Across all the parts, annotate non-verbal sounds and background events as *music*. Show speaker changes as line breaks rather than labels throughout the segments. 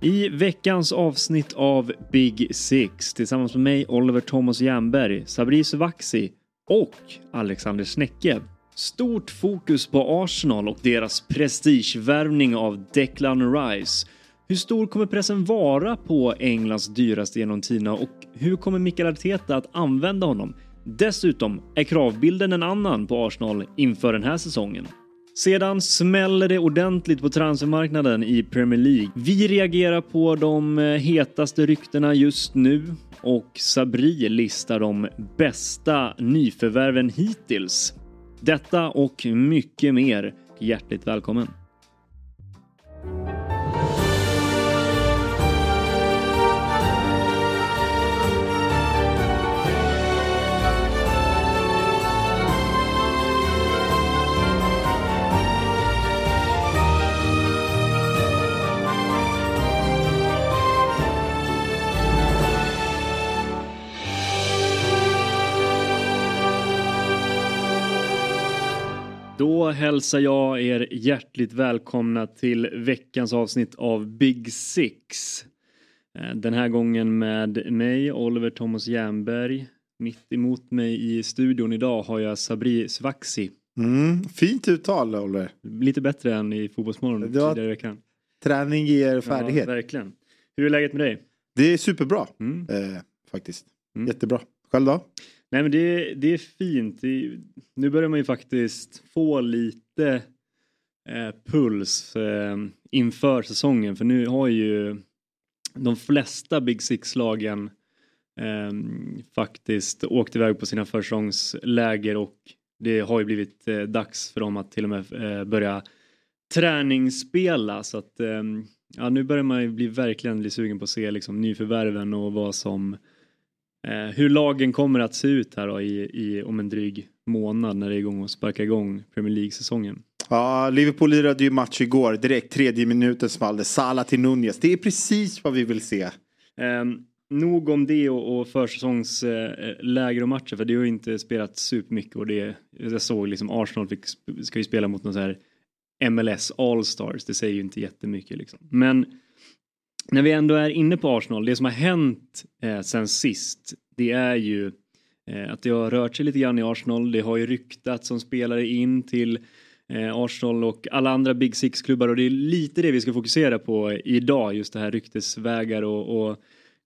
I veckans avsnitt av Big Six tillsammans med mig Oliver Thomas Jernberg, Sabri Suvaxi och Alexander Snäcke. Stort fokus på Arsenal och deras prestigevärvning av Declan Rice. Hur stor kommer pressen vara på Englands dyraste genom tiderna och hur kommer Mikael Arteta att använda honom? Dessutom är kravbilden en annan på Arsenal inför den här säsongen. Sedan smäller det ordentligt på transfermarknaden i Premier League. Vi reagerar på de eh, hetaste ryktena just nu och Sabri listar de bästa nyförvärven hittills. Detta och mycket mer. Hjärtligt välkommen! Då hälsar jag er hjärtligt välkomna till veckans avsnitt av Big Six. Eh, den här gången med mig, Oliver Thomas Jernberg. Mitt emot mig i studion idag har jag Sabri Svaxi.
Mm, fint uttal, Oliver.
Lite bättre än i Fotbollsmorgon tidigare i veckan.
Träning ger färdighet.
Ja, verkligen. Hur är läget med dig?
Det är superbra,
Mm.
eh, faktiskt.
Mm.
Jättebra. Själv då?
Nej men det, det är fint. Det, nu börjar man ju faktiskt få lite eh, puls eh, inför säsongen för nu har ju de flesta Big Six-lagen eh, faktiskt åkt iväg på sina försäsongsläger och det har ju blivit eh, dags för dem att till och med eh, börja träningsspela så att eh, ja, nu börjar man ju bli verkligen bli sugen på att se liksom nyförvärven och vad som Eh, hur lagen kommer att se ut här då i, i, om en dryg månad när det är igång och sparka igång Premier League-säsongen.
Ja, Liverpool lirade ju match igår. Direkt tredje minuten small det. Salah till Nunez. Det är precis vad vi vill se.
Eh, nog om det och, och försäsongsläger och matcher för det har ju inte spelat supermycket och det jag såg liksom Arsenal fick, ska ju spela mot någon så här MLS All-Stars. Det säger ju inte jättemycket liksom. Men när vi ändå är inne på Arsenal, det som har hänt eh, sen sist, det är ju eh, att det har rört sig lite grann i Arsenal. Det har ju ryktats som spelare in till eh, Arsenal och alla andra Big Six-klubbar och det är lite det vi ska fokusera på idag, just det här ryktesvägar och, och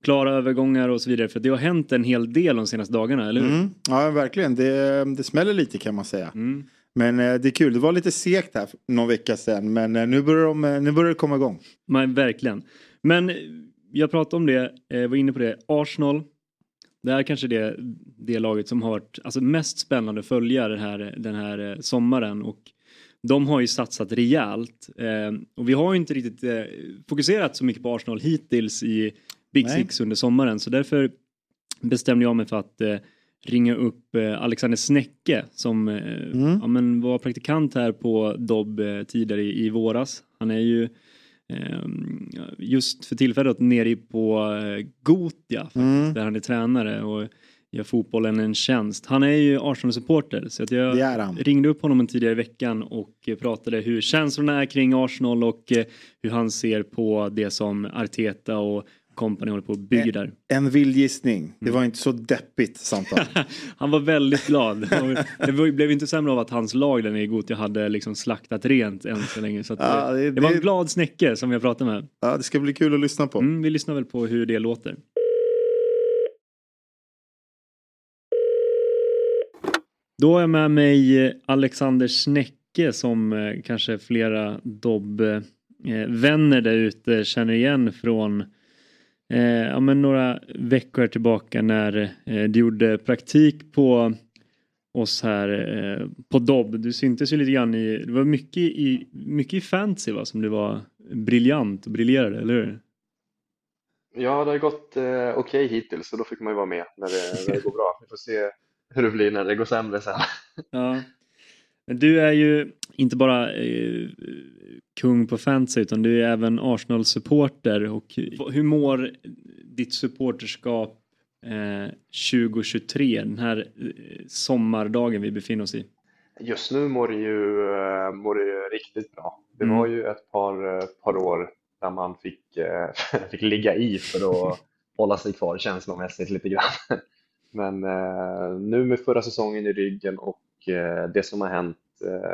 klara övergångar och så vidare. För det har hänt en hel del de senaste dagarna, eller hur?
Mm. Ja, verkligen. Det, det smäller lite kan man säga.
Mm.
Men eh, det är kul. Det var lite segt här någon vecka sedan. Men eh, nu, börjar de, eh, nu börjar det komma igång.
Men verkligen. Men eh, jag pratade om det, eh, var inne på det. Arsenal, det är kanske det, det laget som har varit alltså, mest spännande att följa den här, den här eh, sommaren. Och de har ju satsat rejält. Eh, och vi har ju inte riktigt eh, fokuserat så mycket på Arsenal hittills i Big
Nej.
Six under sommaren. Så därför bestämde jag mig för att eh, ringa upp Alexander Snäcke som
Mm.
ja, men var praktikant här på Dobb tidigare i, i våras. Han är ju just för tillfället nere i- på eh, Gotia
Mm.
där han är tränare och gör fotbollen en tjänst. Han är ju Arsenal-supporter så att jag ringde upp honom en tidigare i veckan och eh, pratade hur känslorna är kring Arsenal och eh, hur han ser på det som Arteta och company håller på och bygger där.
En vild gissning. Det var inte så deppigt samtal. *laughs*
Han var väldigt glad. Det blev inte sämre av att hans lag där nere i Gothia hade liksom slaktat rent än så länge. Så
Ja,
det,
det-
det var en glad snäcke som jag pratade med.
ja, det ska bli kul att lyssna på.
Mm, vi lyssnar väl på hur det låter. Då har jag med mig eh, Alexander Snäcke som eh, kanske flera Dobb-vänner där ute känner igen från eh, ja, men några veckor tillbaka när eh, du gjorde praktik på oss här eh, på Dobb. Du syntes ju lite grann i, det var mycket i, mycket i fantasy va, som du var briljant och briljerade, eller hur?
Ja, det har gått eh, okej hittills så då fick man ju vara med när det, när det går bra. Vi får se hur det blir när det går sämre sen. *laughs*
Ja. Men du är ju inte bara eh, kung på fantasy utan du är även Arsenal-supporter. Och hur mår ditt supporterskap eh, 2023, den här eh, sommardagen vi befinner oss i?
Just nu mår det ju, eh, mår det ju riktigt bra. Det
Mm.
var ju ett par, eh, par år där man fick, eh, *laughs* fick ligga i för att hålla sig kvar känslomässigt lite grann. *laughs* Men eh, nu med förra säsongen i ryggen och eh, det som har hänt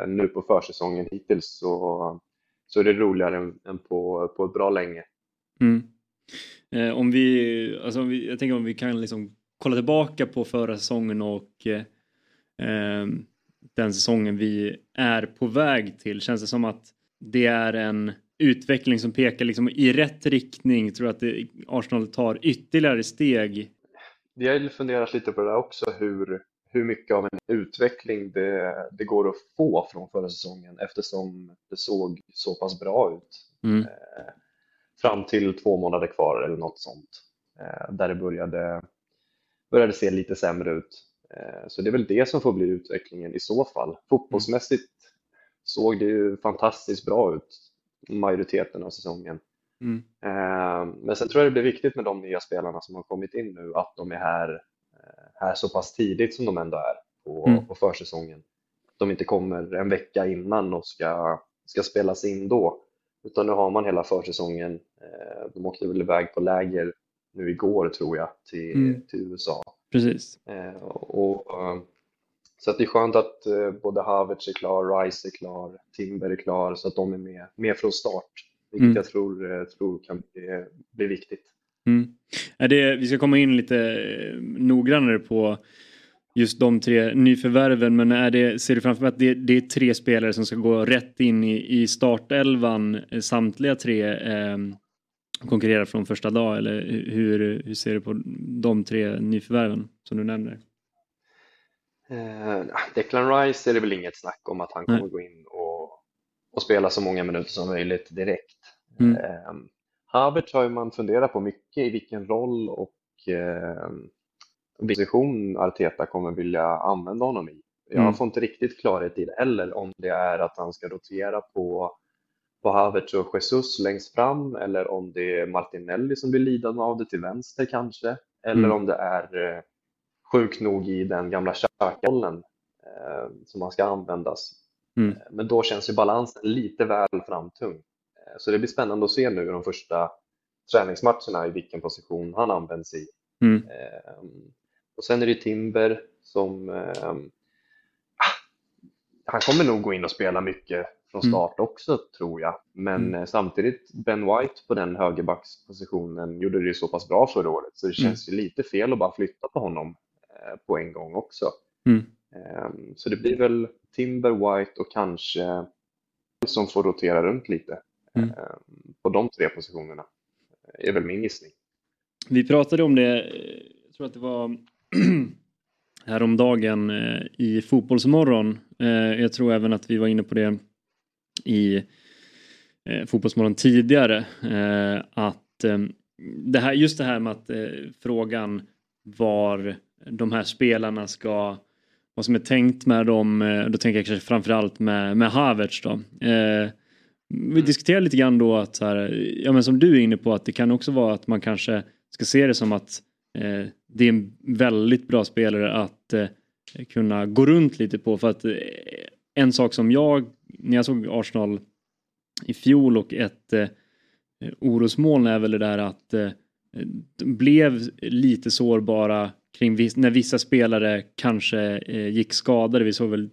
nu på försäsongen hittills så, så är det roligare än, än på, på ett bra länge.
Mm. Eh, om, vi, alltså om vi, jag tänker om vi kan liksom kolla tillbaka på förra säsongen och eh, ehm, den säsongen vi är på väg till. Känns det som att det är en utveckling som pekar liksom i rätt riktning? Tror du att det, Arsenal tar ytterligare steg?
Vi har funderat lite på det där också, hur, hur mycket av en utveckling det, det går att få från förra säsongen eftersom det såg så pass bra ut.
Mm.
Eh, fram till två månader kvar eller något sånt. Eh, där det började, började se lite sämre ut. Eh, så det är väl det som får bli utvecklingen i så fall. Fotbollsmässigt såg det ju fantastiskt bra ut majoriteten av säsongen.
Mm.
Eh, men sen tror jag det blir viktigt med de nya spelarna som har kommit in nu att de är här, här så pass tidigt som de ändå är på,
Mm.
på försäsongen. De inte kommer en vecka innan och ska, ska spelas in då. Utan nu har man hela försäsongen. De åkte väl iväg på läger nu igår tror jag till,
Mm.
till USA.
Precis.
Eh, och, eh, så att det är skönt att eh, både Havertz är klar, Rice är klar, Timber är klar så att de är med, med från start. Vilket
Mm.
jag tror, eh, tror kan bli, bli viktigt.
Mm. Det, vi ska komma in lite eh, noggrannare på just de tre nyförvärven men är det, ser du framför dig att det, det är tre spelare som ska gå rätt in i, i startelvan eh, samtliga tre eh, konkurrera från första dag eller hur, hur ser du på de tre nyförvärven som du nämner?
Eh, Declan Rice är det väl inget snack om att han
Nej.
kommer gå in och, och spela så många minuter som möjligt direkt.
Mm.
Eh, Havertz har man funderat på mycket i vilken roll och eh, position Arteta kommer vilja använda honom i. Jag
Mm.
får inte riktigt klarhet i det heller om det är att han ska rotera på, på Havertz och Jesus längst fram eller om det är Martinelli som blir lidande av det till vänster kanske eller
Mm.
om det är eh, sjukt nog i den gamla Xhaka-rollen eh, som han ska användas.
Mm.
Eh, Men då känns ju balansen lite väl framtung. Eh, Så det blir spännande att se nu i de första träningsmatcherna i vilken position han används i.
Mm.
Eh, Och sen är det Timber som eh, ah, han kommer nog gå in och spela mycket från
Mm.
start också tror jag. Men
Mm.
samtidigt Ben White på den högerbackspositionen gjorde det ju så pass bra förra året så det
Mm.
känns ju lite fel att bara flytta på honom på en gång också.
Mm.
Ehm, Så det blir väl Timber, White och kanske som får rotera runt lite
Mm.
ehm, på de tre positionerna. är väl min gissning.
Vi pratade om det, eh, jag tror att det var *clears throat* häromdagen eh, i Fotbollsmorgon. Eh, Jag tror även att vi var inne på det i eh, Fotbollsmorgon tidigare. eh, Att eh, det här, just det här med att eh, frågan var de här spelarna ska vad som är tänkt med dem, eh, då tänker jag kanske framförallt med, med Havertz då. Eh, vi diskuterar lite grann då att så här, ja men som du är inne på att det kan också vara att man kanske ska se det som att eh, det är en väldigt bra spelare att eh, kunna gå runt lite på för att eh, en sak som jag, när jag såg Arsenal i fjol och ett eh, orosmoln är väl det där att eh, de blev lite sårbara kring vis- när vissa spelare kanske eh, gick skadade. Vi såg väl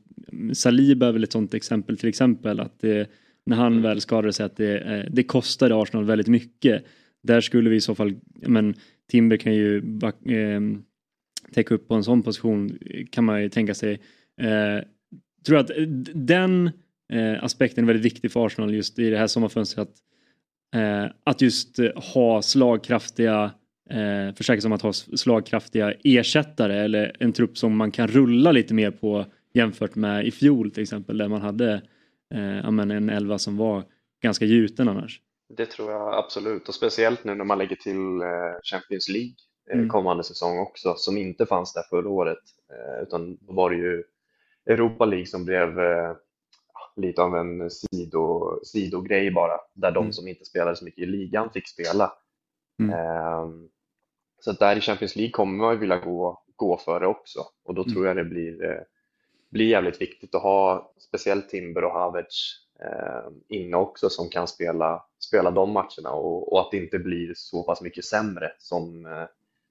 Saliba är väl ett sånt exempel till exempel att det, när han väl skadade sig att det, eh, det kostade Arsenal väldigt mycket. Där skulle vi i så fall, men Timber kan ju back, eh, täcka upp på en sån position kan man ju tänka sig. Eh, tror att d- den eh, aspekten är väldigt viktig för Arsenal just i det här sommarfönstret. Att, eh, att just eh, ha slagkraftiga eh, försäkra sig om att ha slagkraftiga ersättare eller en trupp som man kan rulla lite mer på jämfört med i fjol till exempel där man hade eh, men en elva som var ganska gjuten annars.
Det tror jag absolut och speciellt nu när man lägger till eh, Champions League eh,
Mm.
kommande säsong också som inte fanns där förra året eh, utan då var det ju Europa League som blev lite av en sido, sidogrej bara där de
Mm.
som inte spelade så mycket i ligan fick spela.
Mm.
Ehm, så där i Champions League kommer man ju vilja gå, gå före också och då
Mm.
tror jag det blir, blir jävligt viktigt att ha speciellt Timber och Havertz eh, inne också som kan spela, spela de matcherna och, och att det inte blir så pass mycket sämre som, eh,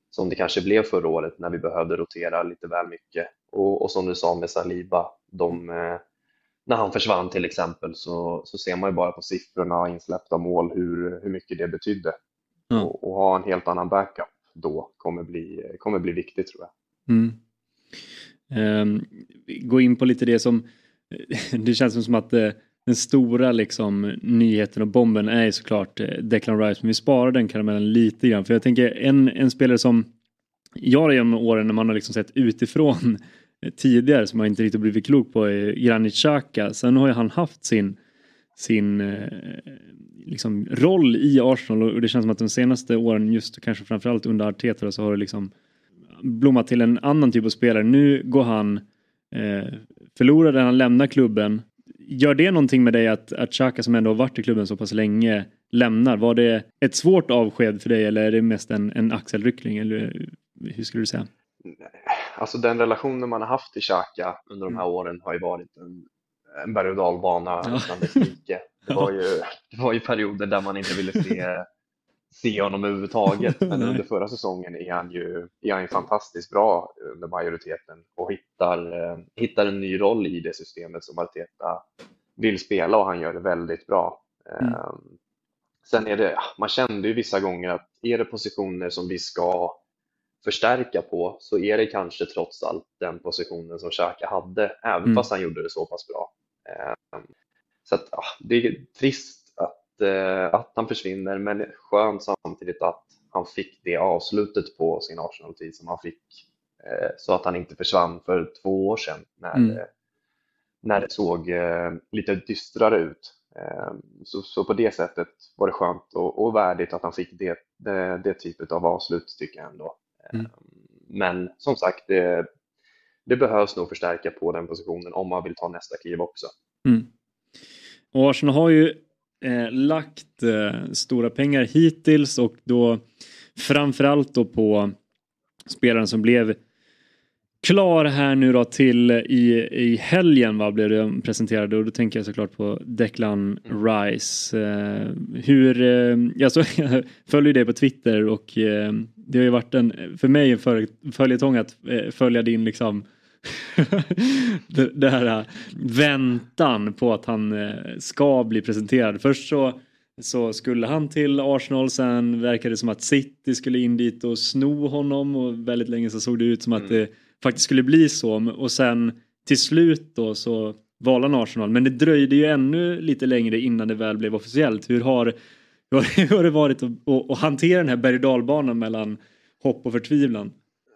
som det kanske blev förra året när vi behövde rotera lite väl mycket. Och, och som du sa med Saliba, de, eh, när han försvann till exempel så, så ser man ju bara på siffrorna och insläppta mål hur, hur mycket det betydde. Mm. Och, och, ha en helt annan backup då kommer bli, kommer bli viktigt tror jag.
Mm. Ehm, gå in på lite det som, *laughs* det känns som att eh, den stora liksom, nyheten och bomben är såklart eh, Declan Rice, men vi sparar den karamellen lite grann. För jag tänker en, en spelare som jag genom åren när man har liksom sett utifrån eh, tidigare som man inte riktigt blivit klok på är Granit Xhaka. Sen har ju han haft sin, sin liksom, roll i Arsenal och det känns som att de senaste åren, just kanske framförallt under Arteta, så har det liksom blommat till en annan typ av spelare. Nu går han, eh, förlorade han lämnar klubben. Gör det någonting med dig att, att Xhaka som ändå har varit i klubben så pass länge lämnar? Var det ett svårt avsked för dig eller är det mest en, en axelryckning? Eller hur skulle du säga?
Alltså den relationen man har haft till Xhaka under de här åren har ju varit en, en berg och dalbana ja. dess like. Det var, *laughs* ju, det var ju perioder där man inte ville se, se honom överhuvudtaget. Men *laughs* under förra säsongen är han ju, är han ju fantastiskt bra under majoriteten och hittar, eh, hittar en ny roll i det systemet som Arteta vill spela och han gör det väldigt bra. Mm. Um, sen är det, man kände ju vissa gånger att är det positioner som vi ska förstärka på så är det kanske trots allt den positionen som Xhaka hade, även mm. fast han gjorde det så pass bra. Um, så att, ja, det är trist att, eh, att han försvinner, men skönt samtidigt att han fick det avslutet på sin Arsenal-tid som han fick, eh, så att han inte försvann för två år sedan när, mm. när det såg eh, lite dystrare ut. Så, så på det sättet var det skönt och, och värdigt att han fick det, det, det typet av avslut tycker jag ändå. Mm. Men som sagt, det, det behövs nog förstärka på den positionen om man vill ta nästa kliv också.
Mm. Och Arsenal har ju eh, lagt eh, stora pengar hittills och då framförallt då på spelaren som blev klar här nu då till eh, i, i helgen va, blev det presenterade och då tänker jag såklart på Declan Rice. Eh, hur, eh, jag, *laughs* jag följer dig på Twitter och eh, det har ju varit en, för mig en följetong att eh, följa din liksom det, här äh, väntan på att han äh, ska bli presenterad. Först så, så skulle han till Arsenal, sen verkade det som att City skulle in dit och sno honom och väldigt länge så såg det ut som att mm. det faktiskt skulle bli så och sen till slut då så valde han Arsenal men det dröjde ju ännu lite längre innan det väl blev officiellt. Hur har, hur har det varit att, att, att hantera den här berg och mellan hopp och förtvivlan?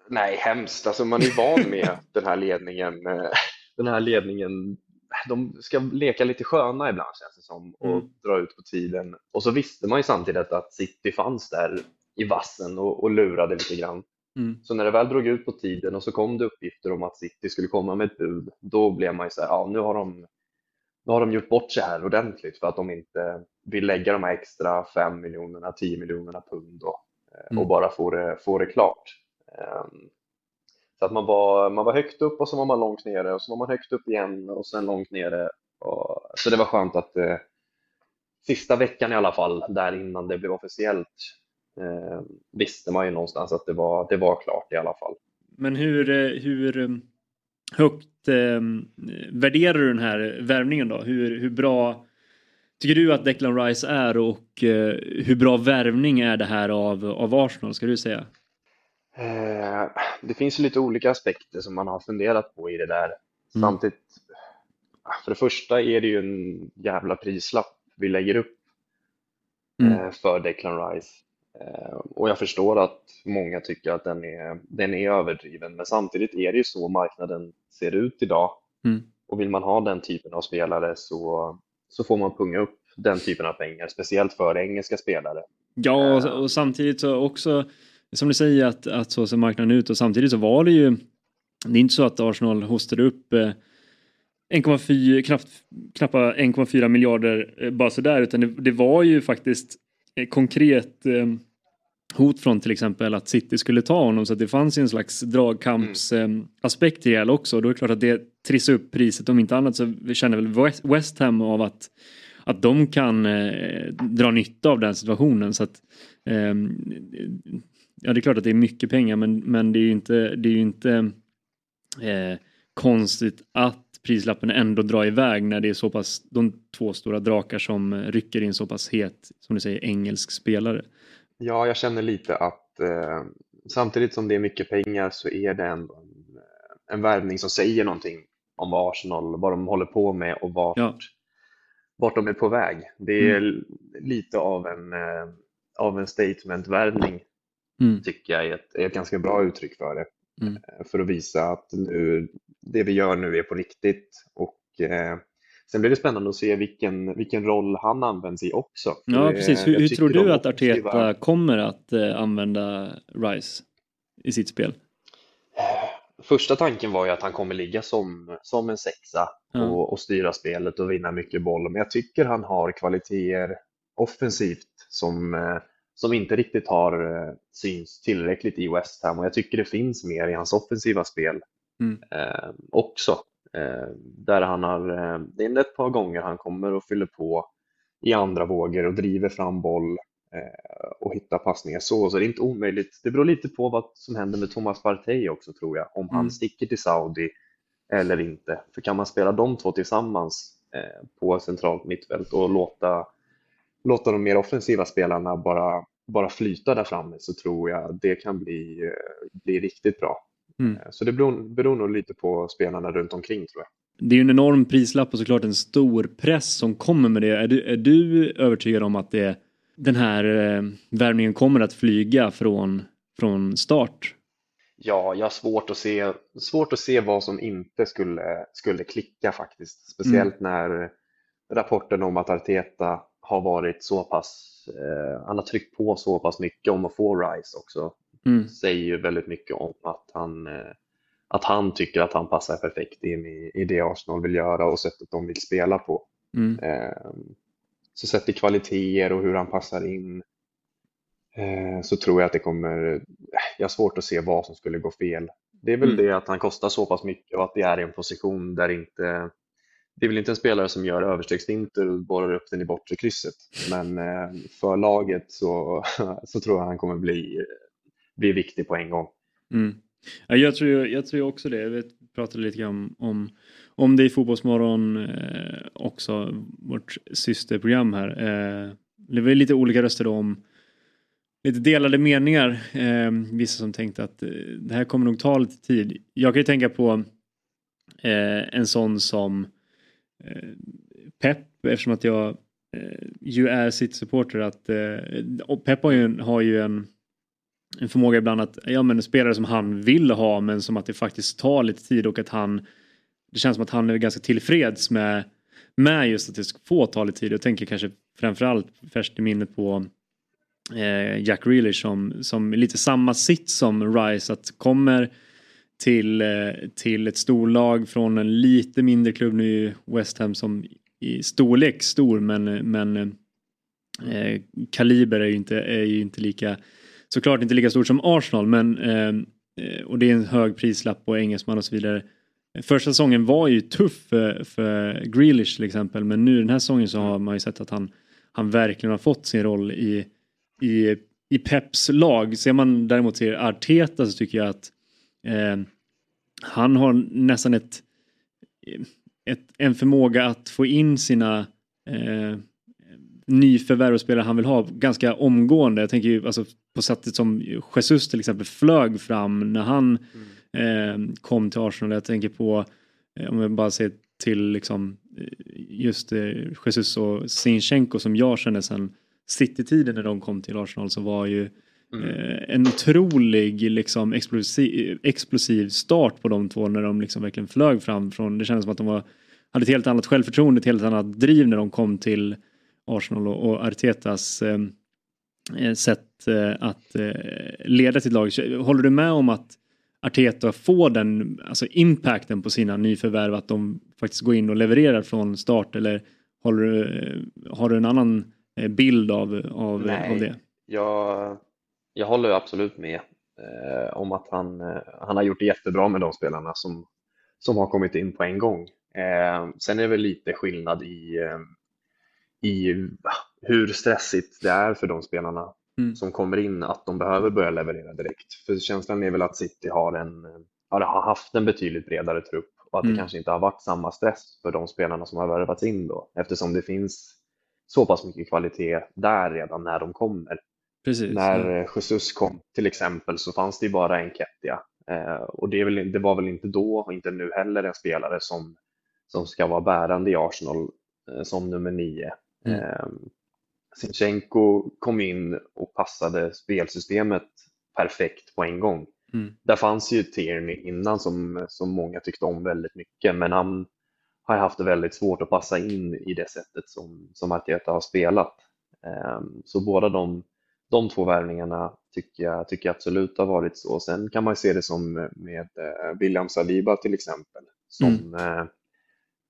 Nej, hemskt. Alltså man är van med *laughs* den här ledningen. Eh, den här ledningen, de ska leka lite sköna ibland känns det som och mm. dra ut på tiden. Och så visste man ju samtidigt att City fanns där i vassen och, och lurade lite grann. Mm. Så när det väl drog ut på tiden och så kom det uppgifter om att City skulle komma med ett bud, då blev man ju så här, ja nu har de, nu har de gjort bort sig här ordentligt för att de inte vill lägga de här extra 5 miljonerna, 10 miljonerna pund och, eh, mm. och bara få det, få det klart. Ehm, så att man var, man var högt upp och så var man långt nere och så var man högt upp igen och sen långt nere. Och, så det var skönt att eh, sista veckan i alla fall, där innan det blev officiellt, eh, visste man ju någonstans att det var, det var klart i alla fall.
Men hur, eh, hur ehm, högt eh, värderar du den här värvningen då? Hur, hur bra tycker du att Declan Rice är och eh, hur bra värvning är det här av, av Arsenal, ska du säga?
Eh, det finns lite olika aspekter som man har funderat på i det där. Mm. Samtidigt, för det första är det ju en jävla prislapp vi lägger upp mm. eh, för Declan Rice. Eh, och jag förstår att många tycker att den är, den är överdriven, men samtidigt är det ju så marknaden ser ut idag. Mm. Och vill man ha den typen av spelare så, så får man punga upp den typen av pengar, speciellt för engelska spelare.
Ja, och, och samtidigt så också som du säger att, att så ser marknaden ut och samtidigt så var det ju det är inte så att Arsenal hostade upp 1,4, eh, knappt, knappt 1,4 miljarder eh, bara sådär utan det, det, var ju faktiskt eh, konkret hot från till exempel att City skulle ta honom så att det fanns ju en slags dragkampsaspekt mm. i det också. Då är det klart att det trissar upp priset. Om inte annat så känner väl West, Ham av att, att de kan eh, dra nytta av den situationen. Så att, eh, ja, det är klart att det är mycket pengar men, men det är ju inte, det är inte eh, konstigt att prislappen ändå drar iväg när det är så pass de två stora drakar som rycker in så pass het, som du säger, engelsk spelare.
Ja, jag känner lite att eh, samtidigt som det är mycket pengar så är det en, eh, en värvning som säger någonting om vad Arsenal, vad de håller på med och vart, ja. vart de är på väg. Det är mm. lite av en, eh, av en statement-värvning mm. tycker jag är ett, är ett ganska bra uttryck för det. Mm. Eh, för att visa att nu, det vi gör nu är på riktigt och eh, Sen blir det spännande att se vilken, vilken roll han används i också.
Ja, precis. Hur, hur tror du att Arteta var... kommer att eh, använda Rice i sitt spel?
Första tanken var ju att han kommer ligga som, som en sexa ja. och, och styra spelet och vinna mycket boll. Men jag tycker han har kvaliteter offensivt som, eh, som inte riktigt har eh, syns tillräckligt i West Ham och jag tycker det finns mer i hans offensiva spel mm. eh, också. Eh, där han har, eh, det är ett par gånger han kommer och fyller på i andra vågor och driver fram boll eh, och hittar passningar så. Så det är inte omöjligt. Det beror lite på vad som händer med Thomas Partey också tror jag, om han mm. sticker till Saudi eller inte. För kan man spela de två tillsammans på centralt mittfält och låta, låta de mer offensiva spelarna bara, bara flyta där framme så tror jag det kan bli, bli riktigt bra. Mm. Eh, så det beror, beror nog lite på spelarna runt omkring tror jag.
Det är ju en enorm prislapp och såklart en stor press som kommer med det. Är du, är du övertygad om att det, den här eh, värvningen kommer att flyga från, från start?
Ja, jag har svårt att se, svårt att se vad som inte skulle, skulle klicka faktiskt. Speciellt mm. när rapporten om att Arteta har varit så pass, eh, han har tryckt på så pass mycket om att få Rice också mm. säger ju väldigt mycket om att han, eh, att han tycker att han passar perfekt in i, i det Arsenal vill göra och sättet de vill spela på. Mm. Ehm, så sett till kvaliteter och hur han passar in eh, så tror jag att det kommer, jag har svårt att se vad som skulle gå fel. Det är väl mm. det att han kostar så pass mycket och att det är i en position där inte det är väl inte en spelare som gör överstegsfinter och borrar upp den i bortre krysset. Men eh, för laget så, *laughs* så tror jag han kommer bli bli viktig på en gång.
Mm. Ja, jag, tror, jag tror också det. Vi pratade lite grann om, om det i Fotbollsmorgon eh, också, vårt systerprogram här. Eh, det var lite olika röster om lite delade meningar. Eh, vissa som tänkte att eh, det här kommer nog ta lite tid. Jag kan ju tänka på eh, en sån som pepp Pep eftersom att jag eh, ju är City-supporter att eh, Pep har ju, har ju en en förmåga ibland att, ja men spelare som han vill ha men som att det faktiskt tar lite tid och att han, det känns som att han är ganska tillfreds med, med just att det ska få ta lite tid. Jag tänker kanske framförallt färskt i minnet på eh, Jack Reelish som, som lite samma sitt som Rice, att kommer till, eh, till ett storlag från en lite mindre klubb nu West Ham som i storlek stor men, men eh, kaliber är ju inte, är ju inte lika såklart inte lika stort som Arsenal men eh, eh, och det är en hög prislapp på engelsman och så vidare. Första säsongen var ju tuff för, för Grealish till exempel men nu den här säsongen så har man ju sett att han, han verkligen har fått sin roll i, i, i Peps lag. Ser man däremot till Arteta så tycker jag att eh, han har nästan ett, ett, en förmåga att få in sina eh, nyförvärv och spelare han vill ha ganska omgående. Jag tänker ju alltså på sättet som Jesus till exempel flög fram när han mm. eh, kom till Arsenal. Jag tänker på, eh, om jag bara ser till liksom eh, just eh, Jesus och Sinchenko som jag känner sedan City-tiden när de kom till Arsenal så var ju Mm. Eh, en otrolig liksom, explosiv, explosiv start på de två när de liksom verkligen flög fram från, det kändes som att de var, hade ett helt annat självförtroende, ett helt annat driv när de kom till Arsenal och, och Artetas eh, eh, sätt eh, att eh, leda sitt lag. Håller du med om att Arteta får den alltså impacten på sina nyförvärv att de faktiskt går in och levererar från start eller håller du, har du en annan bild av, av,
Nej,
av det?
Jag, jag håller absolut med eh, om att han, eh, han har gjort det jättebra med de spelarna som, som har kommit in på en gång. Eh, sen är det väl lite skillnad i, eh, i hur stressigt det är för de spelarna mm. som kommer in att de behöver börja leverera direkt. För känslan är väl att City har, en, har haft en betydligt bredare trupp och att mm. det kanske inte har varit samma stress för de spelarna som har värvats in då eftersom det finns så pass mycket kvalitet där redan när de kommer. Precis, när ja. Jesus kom till exempel så fanns det ju bara en Kettia eh, och det, väl, det, var väl inte då och inte nu heller en spelare som, som ska vara bärande i Arsenal eh, som nummer nio. Mm. Eh, Sinchenko kom in och passade spelsystemet perfekt på en gång. Mm. Där fanns ju Tierney innan som, som många tyckte om väldigt mycket men han har haft det väldigt svårt att passa in i det sättet som, som Arteta har spelat. Um, så båda de, de två värvningarna tycker jag, tycker jag absolut har varit så. Sen kan man se det som med uh, William Saliba till exempel som mm. uh,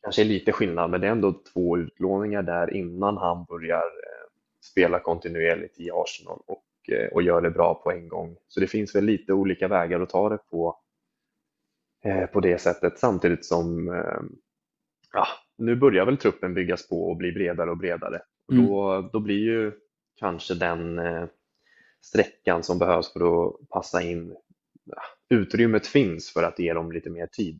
kanske är lite skillnad men det är ändå två utlåningar där innan han börjar spela kontinuerligt i Arsenal och Eh, och gör det bra på en gång. Så det finns väl lite olika vägar att ta det på, eh, på det sättet samtidigt som eh, ja, nu börjar väl truppen byggas på och bli bredare och bredare. Och mm. då, då blir ju kanske den eh, sträckan som behövs för att passa in, utrymmet finns för att ge dem lite mer tid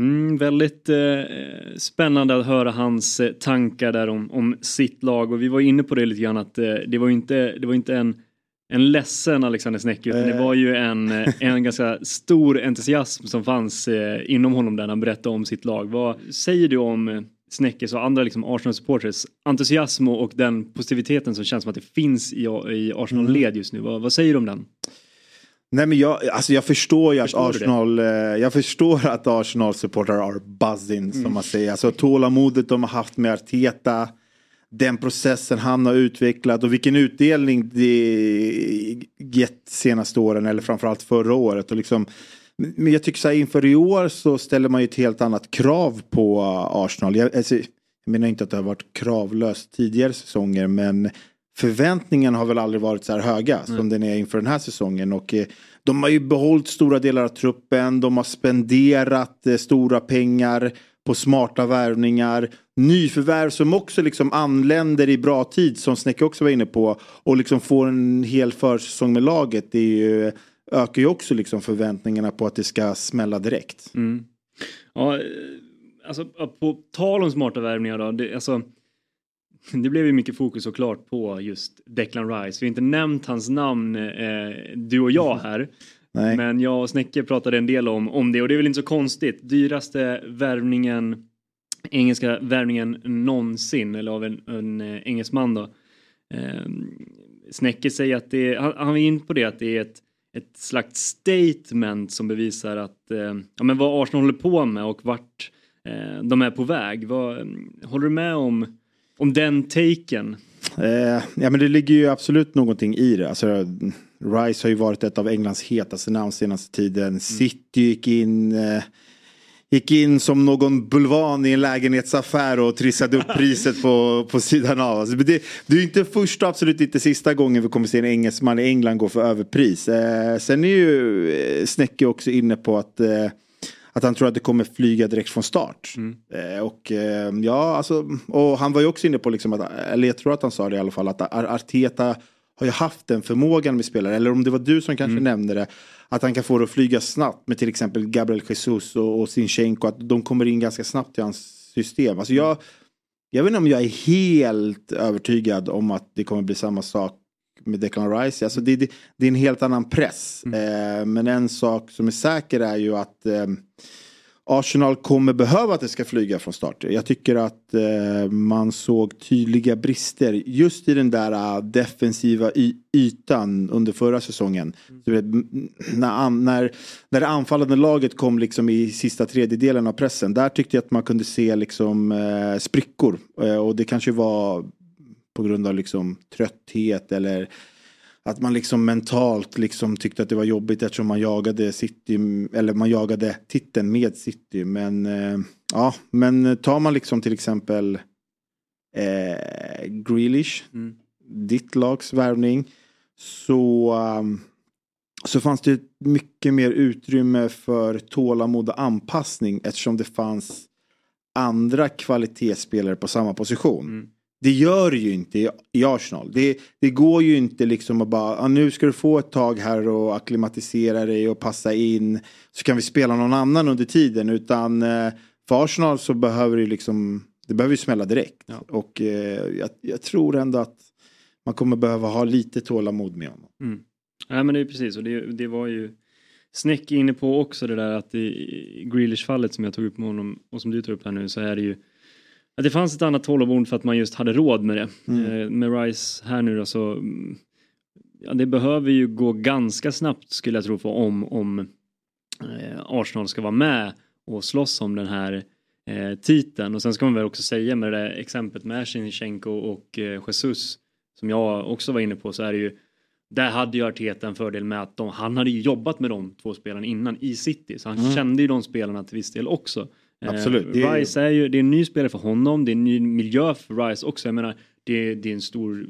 Mm, väldigt eh, spännande att höra hans eh, tankar där om, om sitt lag och vi var inne på det lite grann att eh, det var inte, det var inte en, en ledsen Alexander Snäcke utan det var ju en, eh, en *laughs* ganska stor entusiasm som fanns eh, inom honom där han berättade om sitt lag. Vad säger du om eh, Snäckes och andra liksom Arsenal-supporters entusiasm och den positiviteten som känns som att det finns i, i Arsenal-led mm. just nu? Vad, vad säger du om den?
Nej men jag, alltså jag förstår ju förstår att Arsenal, eh, jag förstår att Arsenal supportrar are buzzing mm. som man säger. Alltså tålamodet de har haft med Arteta, den processen han har utvecklat och vilken utdelning det gett senaste åren eller framförallt förra året. Och liksom, men jag tycker så här inför i år så ställer man ju ett helt annat krav på Arsenal. Jag, alltså, jag menar inte att det har varit kravlöst tidigare säsonger men förväntningarna har väl aldrig varit så här höga mm. som den är inför den här säsongen. Och eh, de har ju behållit stora delar av truppen, de har spenderat eh, stora pengar på smarta värvningar. Nyförvärv som också liksom anländer i bra tid som Snäcke också var inne på. Och liksom får en hel försäsong med laget. Det ju, ökar ju också liksom förväntningarna på att det ska smälla direkt.
Mm. Ja, eh, alltså på tal om smarta värvningar då. Det, alltså, *laughs* det blev ju mycket fokus såklart på just Declan Rice. Vi har inte nämnt hans namn, eh, du och jag här. *laughs* Nej. Men jag och Snäcke pratade en del om, om det och det är väl inte så konstigt. Dyraste värvningen, engelska värvningen någonsin, eller av en, en eh, engelsman då. Eh, Snäcke säger att det han, han är in på det, att det är ett, ett slags statement som bevisar att, eh, ja men vad Arsenal håller på med och vart eh, de är på väg. Vad, håller du med om om den taken?
Eh, ja men det ligger ju absolut någonting i det. Alltså, Rice har ju varit ett av Englands hetaste namn senaste tiden. Mm. City gick in eh, gick in som någon bulvan i en lägenhetsaffär och trissade upp *laughs* priset på, på sidan av. Alltså, det, det är inte första och absolut inte sista gången vi kommer se en engelsman i England gå för överpris. Eh, sen är ju eh, Snäcke också inne på att eh, att han tror att det kommer flyga direkt från start. Mm. Eh, och eh, ja, alltså, och han var ju också inne på liksom att, eller jag tror att han sa det i alla fall, att Arteta har ju haft den förmågan med spelare, eller om det var du som kanske mm. nämnde det, att han kan få det att flyga snabbt med till exempel Gabriel Jesus och, och Sinchenko, att de kommer in ganska snabbt i hans system. Alltså jag, jag vet inte om jag är helt övertygad om att det kommer bli samma sak med Declan Rice. Alltså det, det, det är en helt annan press. Mm. Eh, men en sak som är säker är ju att eh, Arsenal kommer behöva att det ska flyga från start. Jag tycker att eh, man såg tydliga brister just i den där uh, defensiva ytan under förra säsongen. Mm. När, när, när det anfallande laget kom liksom i sista tredjedelen av pressen. Där tyckte jag att man kunde se liksom eh, sprickor. Eh, och det kanske var på grund av liksom trötthet eller att man liksom mentalt liksom tyckte att det var jobbigt eftersom man jagade City, eller man jagade titeln med City. Men eh, ja, men tar man liksom till exempel eh, Grealish, mm. ditt lags värvning, så, um, så fanns det mycket mer utrymme för tålamod och anpassning eftersom det fanns andra kvalitetsspelare på samma position. Mm. Det gör det ju inte i, Arsenal. Det, det, går ju inte liksom att bara, ah, nu ska du få ett tag här och acklimatisera dig och passa in. Så kan vi spela någon annan under tiden. Utan eh, för Arsenal så behöver det liksom, det behöver ju smälla direkt. Ja. Och eh, jag, jag, tror ändå att man kommer behöva ha lite tålamod med honom.
Mm. Ja men det är precis och det, det var ju Snäck inne på också det där att i Grealish-fallet som jag tog upp med honom och som du tar upp här nu så är det ju Ja, det fanns ett annat tålamod för att man just hade råd med det. Mm. Eh, med Rice här nu då så mm, ja, det behöver ju gå ganska snabbt skulle jag tro för om, om eh, Arsenal ska vara med och slåss om den här eh, titeln. Och sen ska man väl också säga med det där exemplet med Shinchenko och eh, Jesus som jag också var inne på så är det ju där hade ju Arteta en fördel med att de, han hade ju jobbat med de två spelarna innan i City så han mm. kände ju de spelarna till viss del också.
Absolut.
Eh, Rice är ju, det är en ny spelare för honom, det är en ny miljö för Rice också. Jag menar, det, det är en stor,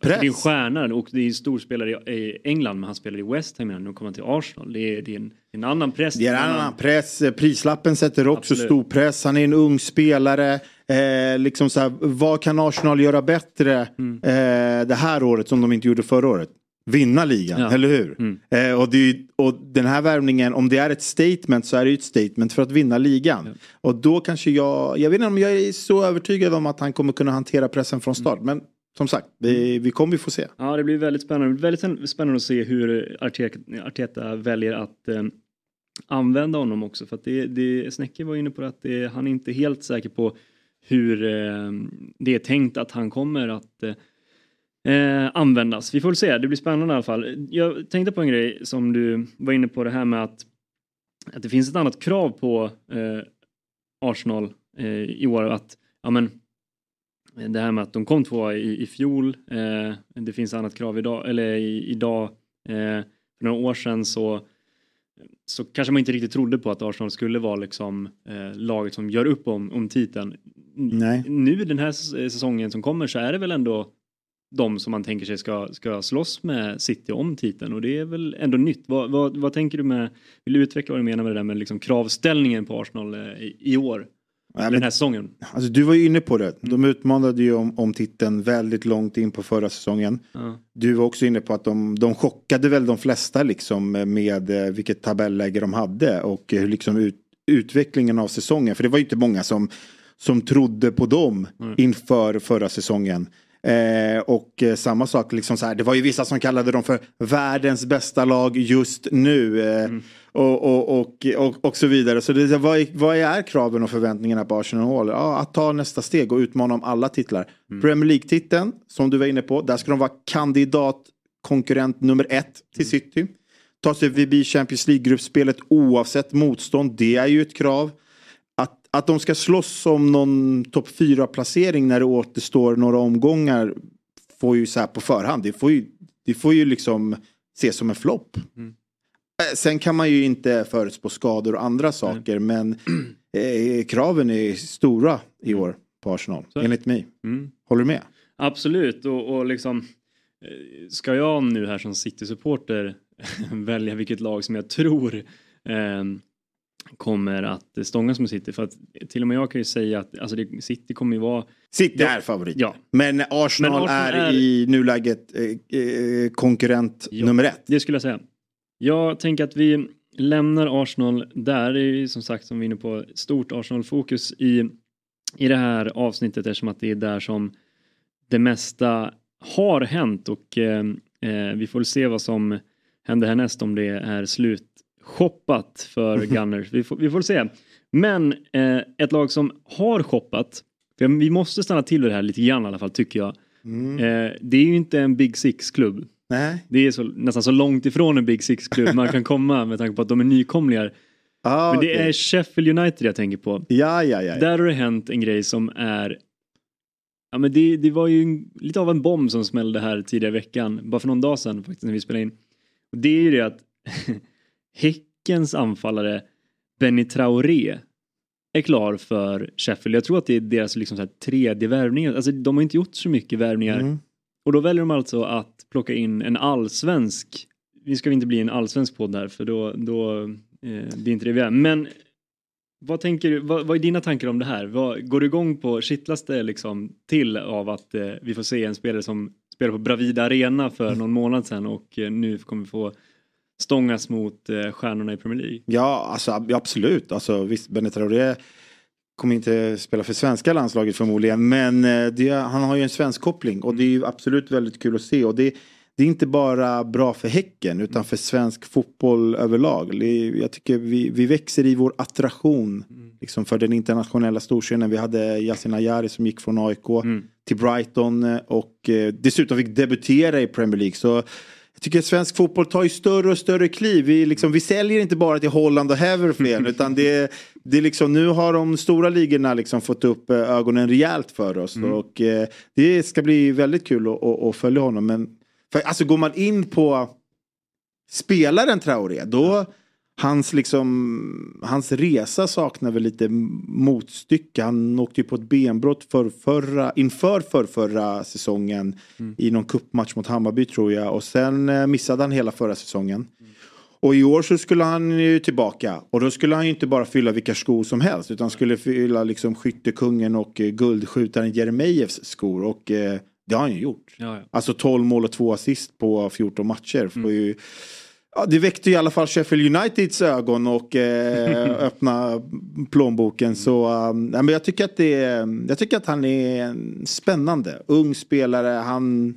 Press. Alltså, det är en stjärna och det är en stor spelare i England men han spelar i West Ham nu kommer han till Arsenal. Det är, det är en, en, annan press.
Det är en annan press, prislappen sätter också Absolut. stor press, han är en ung spelare. Eh, liksom så här, vad kan Arsenal göra bättre mm. eh, det här året som de inte gjorde förra året? Vinna ligan, ja. eller hur? Mm. Eh, och, det, och den här värvningen, om det är ett statement så är det ju ett statement för att vinna ligan. Ja. Och då kanske jag, jag vet inte om jag är så övertygad om att han kommer kunna hantera pressen från start. Mm. Men som sagt, vi, vi kommer ju få se.
Ja, det blir väldigt spännande. Väldigt spännande att se hur Arteta, Arteta väljer att eh, använda honom också. För att det, det, Snäcke var inne på att det, han är inte helt säker på hur eh, det är tänkt att han kommer att eh, användas. Vi får väl se, det blir spännande i alla fall. Jag tänkte på en grej som du var inne på det här med att, att det finns ett annat krav på eh, Arsenal eh, i år. Att, ja, men, det här med att de kom två i, i fjol, eh, det finns annat krav idag, eller i, idag, eh, för några år sedan så så kanske man inte riktigt trodde på att Arsenal skulle vara liksom eh, laget som gör upp om, om titeln.
Nej.
Nu den här säsongen som kommer så är det väl ändå de som man tänker sig ska, ska slåss med City om titeln och det är väl ändå nytt. Vad, vad, vad tänker du med, vill du utveckla vad du menar med det där med liksom kravställningen på Arsenal eh, i, i år? Ja, den här säsongen.
Alltså, du var ju inne på det. De mm. utmanade ju om, om titeln väldigt långt in på förra säsongen. Ja. Du var också inne på att de, de chockade väl de flesta liksom med eh, vilket tabelläge de hade och hur liksom ut, utvecklingen av säsongen. För det var ju inte många som, som trodde på dem mm. inför förra säsongen. Eh, och eh, samma sak, liksom så här, det var ju vissa som kallade dem för världens bästa lag just nu. Eh, mm. och, och, och, och, och, så vidare. Så det, vad, vad är kraven och förväntningarna på Arsenal? Ja, att ta nästa steg och utmana om alla titlar. Mm. Premier League-titeln, som du var inne på, där ska de vara kandidat konkurrent nummer ett till mm. City. Ta sig förbi Champions League-gruppspelet oavsett motstånd, det är ju ett krav att de ska slåss om någon topp 4-placering när det återstår några omgångar får ju så här på förhand. Det får ju, det får ju liksom ses som en flopp. Mm. Eh, sen kan man ju inte förutspå skador och andra saker mm. men eh, kraven är stora i år på Arsenal, så. enligt mig. Mm. Håller du med?
Absolut och, och liksom eh, ska jag nu här som City-supporter *laughs* välja vilket lag som jag tror eh, kommer att stångas med City. För att till och med jag kan ju säga att alltså det, City kommer ju vara...
City är favorit. Ja. Men Arsenal, Men Arsenal är, är, i nuläget eh, eh, konkurrent ja, nummer ett.
Det skulle jag säga. Jag tänker att vi lämnar Arsenal där. Det är som sagt som vi är inne på stort Arsenal-fokus i, i det här avsnittet eftersom att det är där som det mesta har hänt och eh, Eh, vi får se vad som händer härnäst om det är slutshoppat för *laughs* Gunners. Vi får, vi får se. Men eh, ett lag som har shoppat, för vi måste stanna till det här lite grann i alla fall tycker jag.
Mm.
Eh, det är ju inte en Big Six-klubb. Det är så, nästan så långt ifrån en Big Six-klubb man kan komma *laughs* med tanke på att de är nykomlingar.
Ah,
Men det är Sheffield United jag tänker på.
Ja, ja, ja.
Där har det hänt en grej som är Ja men det, det var ju en, lite av en bomb som smällde här tidigare i veckan, bara för någon dag sedan faktiskt när vi spelade in. Och det är ju det att *laughs* Häckens anfallare Benny Traoré är klar för Sheffield. Jag tror att det är deras liksom så här tredje värvning. Alltså de har inte gjort så mycket värvningar.
Mm.
Och då väljer de alltså att plocka in en allsvensk. Vi ska inte bli en allsvensk podd här för då, då eh, blir inte det vi är. Men vad, tänker du, vad, vad är dina tankar om det här? Vad, går du igång på, kittlas det liksom till av att eh, vi får se en spelare som spelar på Bravida Arena för någon månad sedan och eh, nu kommer vi få stångas mot eh, stjärnorna i Premier League?
Ja, alltså, ab- absolut. Alltså, visst, Traoré kommer inte spela för svenska landslaget förmodligen. Men eh, det, han har ju en svensk koppling och det är ju absolut väldigt kul att se. Och det, det är inte bara bra för Häcken utan för svensk fotboll överlag. Jag tycker vi, vi växer i vår attraktion liksom för den internationella storscenen. Vi hade Yasin Ayari som gick från AIK
Mm.
till Brighton eh, och dessutom fick debutera i Premier League. Så jag tycker att svensk fotboll tar ju större och större kliv. Vi, liksom, vi säljer inte bara till Holland och Haverflen *laughs* utan det, det liksom, nu har de stora ligorna liksom fått upp eh, ögonen rejält för oss. Och eh, det ska bli väldigt kul att, att, att följa honom. Men för, alltså går man in på spelaren Traoré då Hans, liksom, hans resa saknar väl lite motstycke. Han åkte ju på ett benbrott för förra, inför för förra säsongen i någon kuppmatch mot Hammarby tror jag. Och sen eh, missade han hela förra säsongen. Och i år så skulle han ju tillbaka. Och då skulle han ju inte bara fylla vilka skor som helst. Utan skulle fylla liksom skyttekungen och eh, guldskjutaren Jeremejeffs skor. Och eh, det har han ju gjort.
Ja, ja.
Alltså 12 mål och 2 assist på 14 matcher. Får ju, ja, det väckte i alla fall Sheffield Uniteds ögon och eh, *laughs* öppna plånboken. Så um, nej, men jag, tycker att det, är- jag tycker att han är en spännande. Ung spelare. Han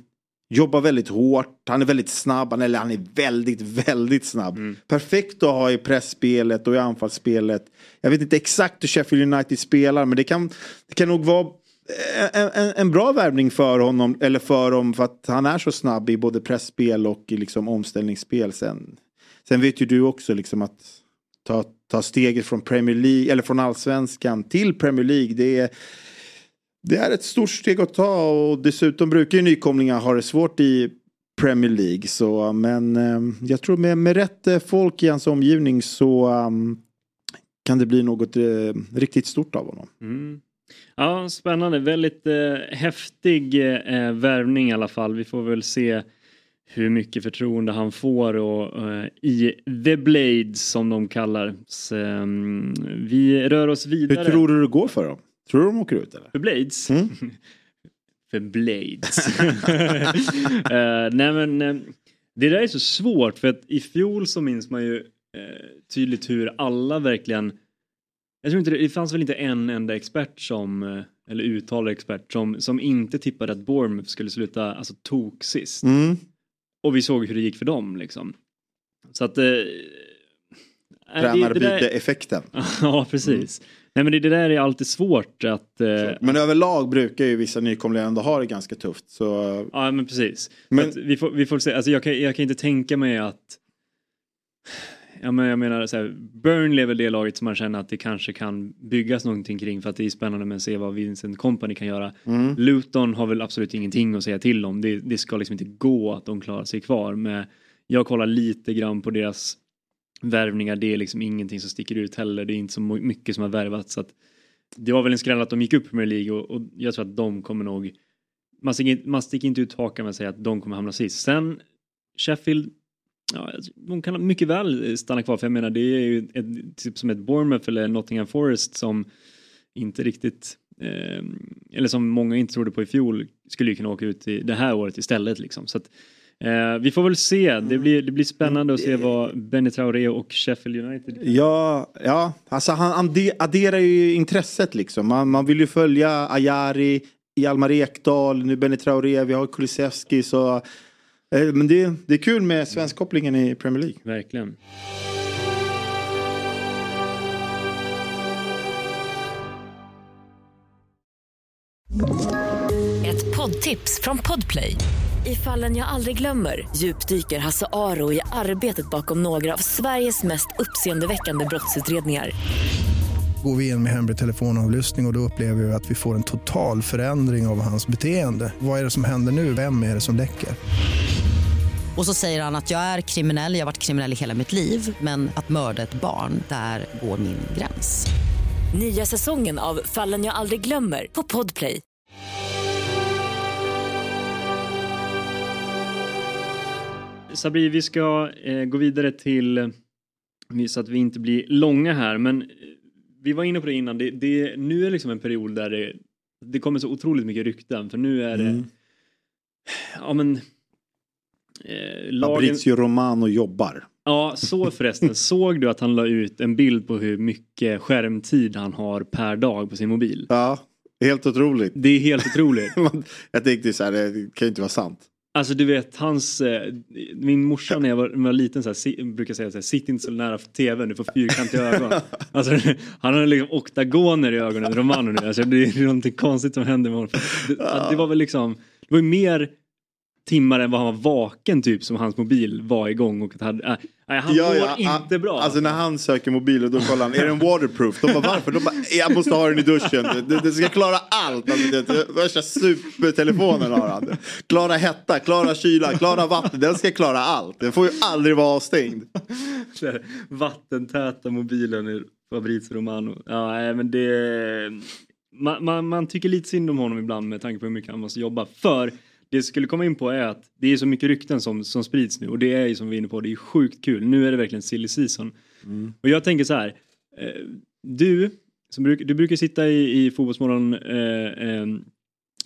jobbar väldigt hårt. Han är väldigt snabb. Han, eller han är väldigt, väldigt snabb. Perfekt att ha i pressspelet och i anfallsspelet. Jag vet inte exakt hur Sheffield United spelar men det kan, det kan nog vara Eh, en, en, en bra värvning för honom, eller för dem, för att han är så snabb i både pressspel och i liksom omställningsspel. Sen, sen vet ju du också liksom att ta, ta steget från Premier League, eller från allsvenskan till Premier League, det är, det är ett stort steg att ta och dessutom brukar ju nykomlingar ha det svårt i Premier League. Så, men eh, jag tror med, med rätt eh, folk i hans omgivning så um, kan det bli något eh, riktigt stort av honom.
Mm. Ja, spännande. Väldigt eh, häftig eh, värvning i alla fall. Vi får väl se hur mycket förtroende han får och, eh, i The Blades som de kallar. Så, ehm, vi rör oss vidare.
Hur tror du det går för dem? Tror du de åker ut eller?
För Blades?
Mm. *laughs*
För Blades. *laughs* Eh, nej men eh, det där är så svårt för att i fjol så minns man ju eh, tydligt hur alla verkligen jag tror inte det, det fanns väl inte en enda expert som eh, eller uttalad expert som, som inte tippade att Bournemouth skulle sluta alltså tok sist.
Mm.
Och vi såg hur det gick för dem liksom. Så att eh,
Tränarbyte-effekten. *laughs*
Ja, precis. Nej men det, det där är alltid svårt att... Eh,
Men överlag brukar ju vissa nykomlingar ändå ha det ganska tufft. Så
Ja men precis.
Men-
vi, får, vi får se, alltså jag kan, jag kan inte tänka mig att Ja men jag menar så här, Burnley är väl det laget som man känner att det kanske kan byggas någonting kring för att det är spännande med att se vad Vincent Company kan göra.
mm.
Luton har väl absolut ingenting att säga till om. Det, det ska liksom inte gå att de klarar sig kvar. Men jag kollar lite grann på deras värvningar. Det är liksom ingenting som sticker ut heller. Det är inte så mycket som har värvats. Så att det var väl en skräll att de gick upp i Premier League och, och jag tror att de kommer nog man sticker, inte- man sticker inte ut hakan med att säga att de kommer hamna sist. Sen Sheffield Ja, de kan mycket väl stanna kvar för jag menar det är ju ett, typ som ett Bournemouth eller Nottingham Forest som inte riktigt eh, eller som många inte trodde på i fjol skulle ju kunna åka ut i det här året istället liksom. Så att, eh, vi får väl se. Det blir, det blir spännande att se vad Benny Traoré och Sheffield United
Ja, ja, alltså han adde- adderar ju intresset liksom. Man, man vill ju följa Ajari, Hjalmar Ekdal, nu Benny Traoré, vi har Kulusevski så Men det, det är kul med svenskkopplingen i Premier League.
Verkligen.
Ett poddtips från Podplay. I fallen jag aldrig glömmer djupdyker Hasse Aro i arbetet bakom några av Sveriges mest uppseendeväckande brottsutredningar.
Går vi in med hemlig telefonavlyssning och, och då upplever vi att vi får en total förändring av hans beteende. Vad är det som händer nu? Vem är det som läcker?
Och så säger han att jag är kriminell, jag har varit kriminell i hela mitt liv men att mörda ett barn, där går min gräns.
Nya säsongen av Fallen jag aldrig glömmer på Podplay.
Sabri, vi ska eh, gå vidare till, eh, så att vi inte blir långa här, men eh, vi var inne på det innan, det, det, nu är liksom en period där det, det kommer så otroligt mycket rykten, för nu är det,
Mm.
ja men, eh, lagen,
Fabrizio Romano jobbar.
ja så förresten, *laughs* såg du att han la ut en bild på hur mycket skärmtid han har per dag på sin mobil?
Ja, helt otroligt.
Det är helt otroligt. *laughs*
Jag tänkte så här, det kan ju inte vara sant.
Alltså du vet hans, eh, min morsa när jag var, när jag var liten så här, si, brukar säga så här, sitt inte så nära för tvn, du får fyrkantiga ögon. *laughs* Alltså, han har liksom oktagoner i ögonen, Romano nu. Alltså, det är någonting konstigt som händer med honom. Det, det var väl liksom, det var ju mer timmar än vad han var vaken typ som hans mobil var igång och att han, äh, nej, han
Ja,
mår
ja,
inte bra.
Alltså när han söker mobil och då kollar han, är den waterproof? De bara varför? De bara, jag måste ha den i duschen. Det, det ska klara allt. Alltså, det, värsta supertelefonen har han. Klara hetta, klara kyla, klara vatten. Den ska klara allt. Den får ju aldrig vara avstängd.
Vattentäta mobilen i Fabrizio Romano. Ja, men det... Man, man, man tycker lite synd om honom ibland med tanke på hur mycket han måste jobba. För det jag skulle komma in på är att det är så mycket rykten som, som sprids nu och det är ju som vi är inne på, det är sjukt kul. Nu är det verkligen silly season. Och jag tänker så här, eh, du, som bruk, du brukar sitta i, i Fotbollsmorgon eh, eh,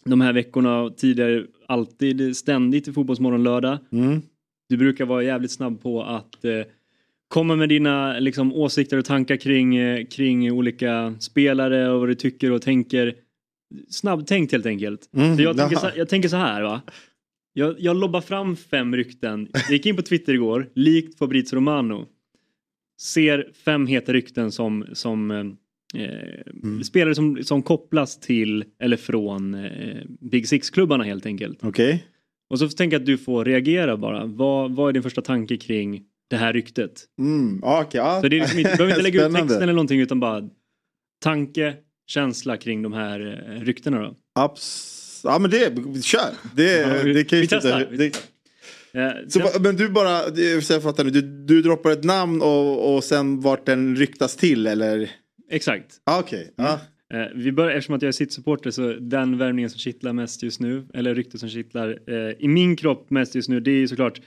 de här veckorna och tidigare alltid ständigt i Fotbollsmorgon lördag.
Mm.
Du brukar vara jävligt snabb på att eh, komma med dina liksom, åsikter och tankar kring, eh, kring olika spelare och vad du tycker och tänker. Snabbtänkt helt enkelt.
Mm,
Så jag, tänker så, jag tänker så här va. Jag, jag lobbar fram fem rykten. Jag gick in på Twitter igår, likt Fabrizio Romano. Ser fem heta rykten som, som eh,
Mm.
spelare som, som kopplas till eller från eh, Big Six-klubbarna helt enkelt.
Okej.
Och så tänker jag att du får reagera bara. Vad, vad är din första tanke kring det här ryktet?
Mm, okej, ja.
Så det är liksom inte, du behöver inte *laughs* lägga ut texten eller någonting utan bara tanke, känsla kring de här eh, ryktena då.
Abs- ja men det, kör. Det,
Ja, vi-
det kan ju
vi testar, vi
det-
Eh,
Så, men du bara, det- så jag fattar nu, du, du droppar ett namn och, och sen vart den ryktas till eller?
Exakt.
Ah, Okej, ja.
Eh, vi börjar, eftersom att jag är City-supporter så den värvningen som kittlar mest just nu, eller ryktet som kittlar eh, i min kropp mest just nu, det är ju såklart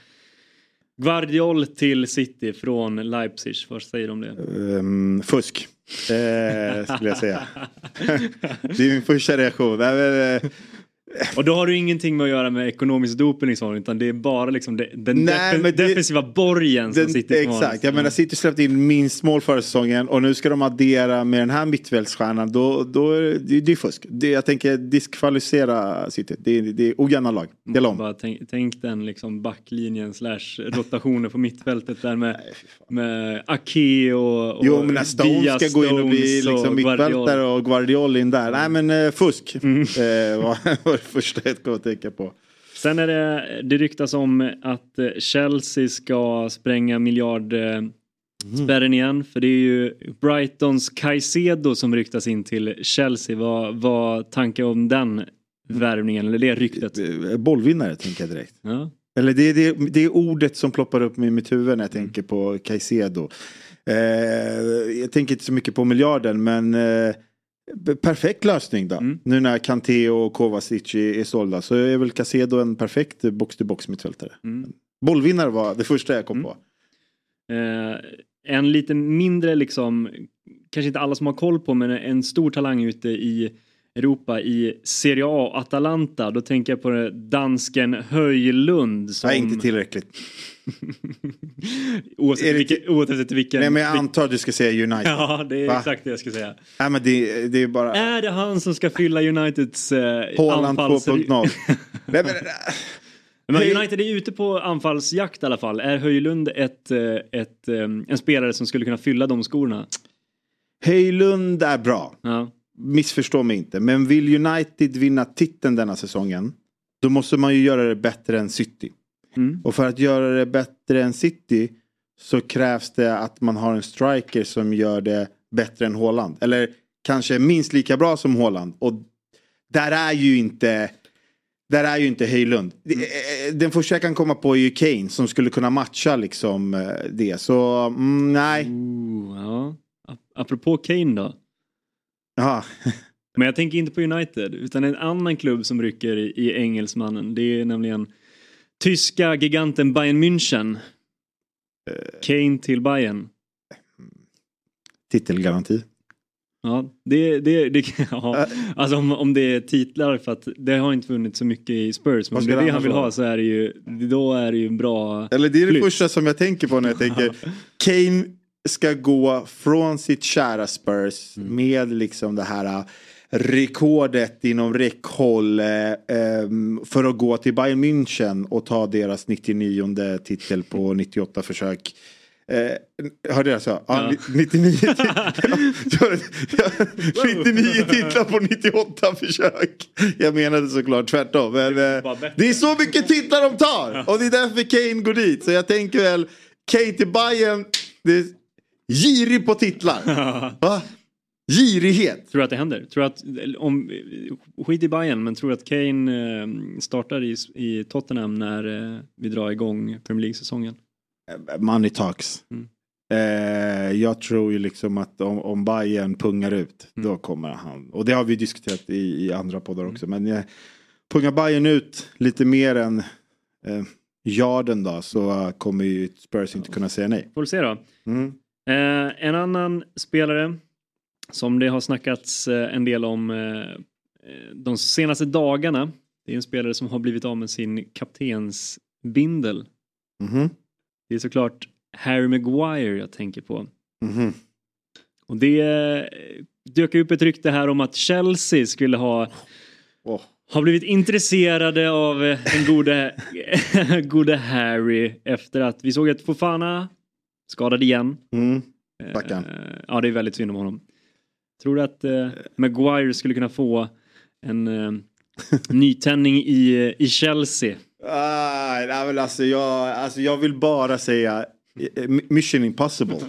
Guardiol till City från Leipzig. Vad säger du om det?
Um, fusk. Eh, skulle jag säga. *laughs* det är min första reaktion. Nej, men, eh,
och då har du ingenting med att göra med ekonomisk doping liksom, utan det är bara liksom det, den
Nej, men det-
defensiva borgen som
den,
City har.
exakt, jag menar City släppte in minst mål förra säsongen och nu ska de addera med den här mittfältsstjärnan. Då, då är det, det är fusk. Det, jag tänker diskvalificera City. Det, är- det är ojämna lag. Dela om.
Bara tänk, tänk den liksom backlinjen slash rotationer på mittfältet där med, med Ake och, och
Jo men när Stones
Dia
ska gå in och bli liksom mittfältare och Guardiol in där. Nej men eh, fusk.
Mm.
Eh, *laughs* första jag kom att tänka på.
Sen är det, det ryktas om att eh, Chelsea ska spränga miljard eh, spärren igen. För det är ju Brightons Caicedo som ryktas in till Chelsea. Vad, vad tankar om den värvningen eller det ryktet?
Eh, Bollvinnare tänker jag direkt.
Ja.
Eller det är det, det är ordet som ploppar upp i mitt huvud när jag tänker på Caicedo. Eh, jag tänker inte så mycket på miljarden men eh, perfekt lösning då.
Mm.
Nu när Kanté och Kovacic är, sålda så är väl Caicedo en perfekt box-to-box mittfältare.
Mm.
Bollvinnare var det första jag kom
Mm.
på.
Eh, en lite mindre liksom, kanske inte alla som har koll på men en stor talang ute i Europa i Serie A, Atalanta. Då tänker jag på dansken Höjlund. Som...
Nej inte tillräckligt. *laughs*
oavsett,
det
vilken, oavsett vilken...
Nej men jag antar att du ska säga United.
Ja, det är
Va?
exakt det jag ska säga.
Nej men det, det är bara
Är det han som ska fylla Uniteds eh, anfalls...
2.0. *laughs* Nej, men,
Men United är ute på anfallsjakt i alla fall. Är Höjlund ett, eh, ett, en spelare som skulle kunna fylla de skorna?
Höjlund är bra.
Ja.
Missförstå mig inte. Men vill United vinna titeln denna säsongen. Då måste man ju göra det bättre än City.
Mm.
Och för att göra det bättre än City så krävs det att man har en striker som gör det bättre än Haaland. Eller kanske minst lika bra som Haaland. Och där är ju inte där är ju inte Höjlund. Mm. Den första jag kan komma på är ju Kane som skulle kunna matcha liksom eh, det. Så mm, nej.
Ooh, ja. Apropå Kane då.
Ja. *laughs*
Men jag tänker inte på United utan en annan klubb som rycker i, i engelsmannen. Det är nämligen tyska giganten Bayern München. Kane till Bayern.
Titelgaranti.
Ja, det, det, det *laughs* ja. alltså om, om det är titlar för att det har inte vunnit så mycket i Spurs. Men om det är det han vill ha så är det ju, då är det ju en bra
Eller det är det flytt. första som jag tänker på när jag tänker *laughs* Kane ska gå från sitt kära Spurs mm. med liksom det här rekordet inom räckhåll eh, för att gå till Bayern München och ta deras 99 titel på 98 försök. Eh, hörde jag så? Ja. 99, 99 *laughs* *laughs* titlar på 98 försök. Jag menade såklart tvärtom. Men, det är så mycket titlar de tar. Och det är därför Kane går dit. Så jag tänker väl Kane till Bayern. Det girig på titlar. *laughs* Va? Girighet.
Tror du att det händer? Tror att, om, skit i Bayern men tror du att Kane eh, startar i, i Tottenham när eh, vi drar igång Premier League-säsongen?
Eh, money talks. Mm. Eh, jag tror ju liksom att om, om Bayern pungar ut mm. då kommer han. Och det har vi diskuterat i, i andra poddar också. Mm. Men eh, pungar Bayern ut lite mer än eh, yarden då så kommer ju Spurs inte kunna säga nej.
Får vi se då.
Mm.
Eh, en annan spelare som det har snackats eh, en del om eh, de senaste dagarna. Det är en spelare som har blivit av med sin kaptensbindel.
Mm.
Det är såklart Harry Maguire jag tänker på.
Mm.
Och det eh, dök upp ett rykte här om att Chelsea skulle ha
oh.
har blivit intresserade av den gode, *laughs* gode Harry efter att vi såg att Fofana skadad igen.
Mm.
Ja, det är väldigt synd om honom. Tror du att eh, Maguire skulle kunna få en eh, *laughs* nytändning i, i Chelsea?
Ah, nej, alltså, jag, alltså jag vill bara säga eh, mission impossible. *laughs*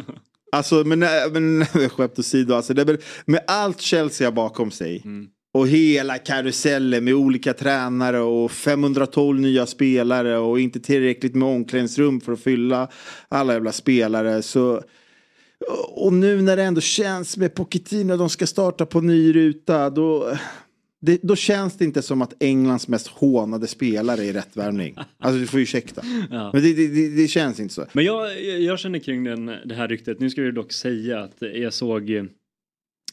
Alltså men, men *laughs* skämt åsido, alltså, det, med allt Chelsea bakom sig.
Mm.
Och hela karusellen med olika tränare och 512 nya spelare och inte tillräckligt med omklädningsrum för att fylla alla jävla spelare. Så och nu när det ändå känns med Pochettino, de ska starta på ny ruta, då, det, då känns det inte som att Englands mest hånade spelare är rätt värvning. Alltså du får ursäkta.
Ja.
Men det, det, det, känns inte så.
Men jag, jag känner kring den, det här ryktet, nu ska vi dock säga att jag såg eh,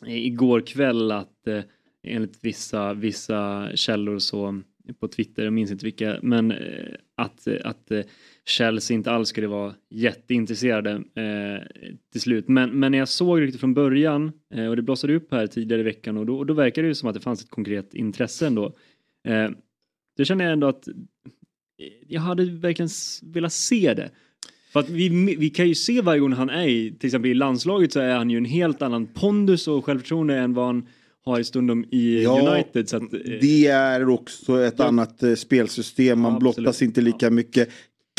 igår kväll att eh, enligt vissa, vissa källor så på Twitter, jag minns inte vilka, men eh, att, att eh, Chelsea inte alls skulle vara jätteintresserade eh, till slut. Men, men när jag såg riktigt från början eh, och det blossade upp här tidigare i veckan och då, och då verkade det ju som att det fanns ett konkret intresse ändå. Eh, då känner jag ändå att eh, jag hade verkligen velat se det. För att vi, vi kan ju se varje gång han är i, till exempel i landslaget så är han ju en helt annan pondus och självförtroende än vad han har i stundom i ja, United. Så att, eh,
det är också ett ja. annat eh, spelsystem, man ja, blottas inte lika mycket.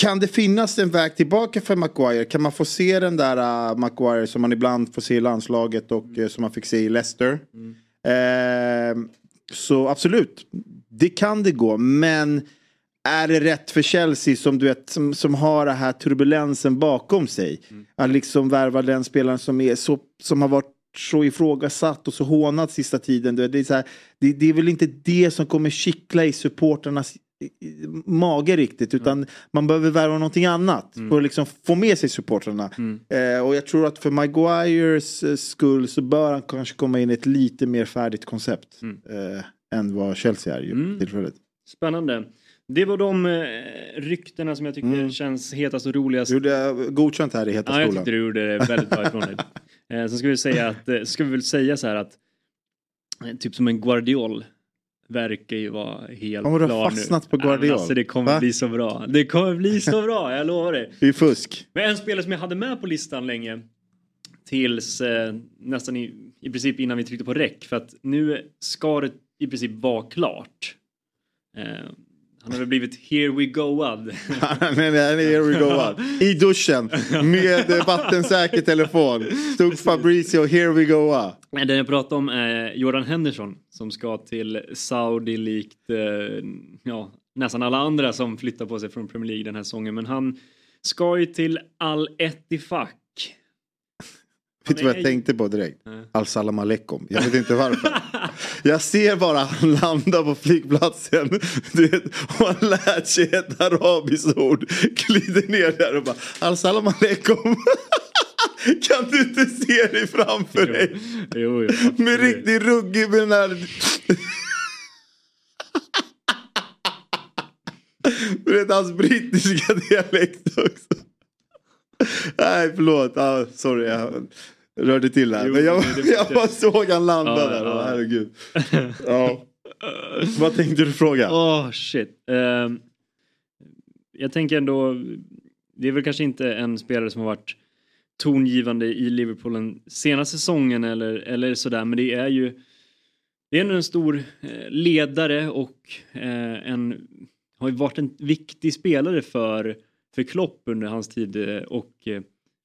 Kan det finnas en väg tillbaka för Maguire? Kan man få se den där uh, Maguire som man ibland får se i landslaget och mm. som man fick se i Leicester?
Mm.
Uh, så absolut, det kan det gå. Men är det rätt för Chelsea som du vet som, som har den här turbulensen bakom sig? Mm. Att liksom värva den spelaren som, är så, som har varit så ifrågasatt och så hånat sista tiden. Det är, så här, det, det, är väl inte det som kommer kittla i supporternas mage riktigt utan mm. man behöver värva någonting annat mm. för att liksom få med sig supportrarna.
Mm.
Eh, och jag tror att för Maguires eh, skull så bör han kanske komma in i ett lite mer färdigt koncept
mm.
eh, än vad Chelsea är ju mm. tillfället.
Spännande. Det var de eh, ryktena som jag tycker mm. känns hetast och roligast.
Gjorde jag godkänt här i heta
skolan? Ja, jag tyckte du gjorde det väldigt bra ifrån dig. *laughs* Eh, så ska vi säga att, eh, ska vi väl säga så här att eh, typ som en Guardiol verkar ju vara helt
Har du
klar
fastnat
nu.
på Guardiol?
Alltså, det kommer
Va?
bli så bra. Det kommer bli så bra, jag lovar dig.
Det är fusk.
Men en spelare som jag hade med på listan länge tills eh, nästan i, i princip innan vi tryckte på räck för att nu ska det i princip vara klart. Eh, han har väl blivit here we go-ad. *laughs*
nej, nej, here we go on. I duschen med vattensäker telefon. Stod Fabrizio, here we go on.
Nej, Den jag pratar om är Jordan Henderson som ska till Saudi likt eh, ja, nästan alla andra som flyttar på sig från Premier League den här säsongen. Men han ska ju till Al Ettifaq.
Vet du vad jag tänkte på direkt? Al-salam aleikum. Jag vet inte varför. *laughs* Jag ser bara han landa på flygplatsen. Du vet, och han lärt sig ett arabiskt ord. Glider ner där och bara Al-salam aleikum. *laughs* Kan du inte se dig framför dig?
Jo, jo,
Med riktig ruggig med den här... *laughs* Du vet hans brittiska dialekt också. Nej förlåt, ah, sorry rörde till här.
Jo,
Men jag,
det- det-
jag bara såg han landa
Ja,
där.
ja.
Oh, herregud. *laughs* Ja. Vad tänkte du fråga?
Åh shit. Ehm, jag tänker ändå, det är väl kanske inte en spelare som har varit tongivande i Liverpool den senaste säsongen eller, eller sådär, men det är ju det är ändå en stor eh, ledare och eh, en har ju varit en viktig spelare för, för Klopp under hans tid eh, och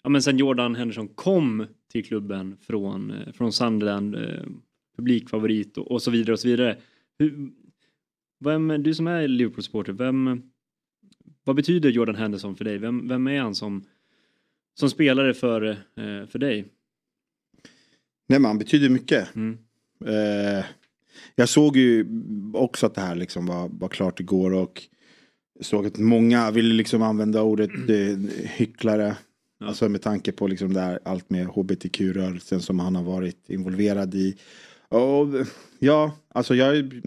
ja, men sen Jordan Henderson kom till klubben från, eh, från Sunderland, eh, publikfavorit och, och så vidare och så vidare. Hur, vem, du som är Liverpool-supporter, vem, vad betyder Jordan Henderson för dig? Vem, vem är han som, som spelare för, eh, för dig?
Nej men han betyder mycket.
Mm.
Eh, jag såg ju också att det här liksom var, var klart igår och såg att många ville liksom använda ordet eh, hycklare.
Ja.
Alltså med tanke på liksom här, allt med hbtq-rörelsen som han har varit involverad i. Och, ja, alltså jag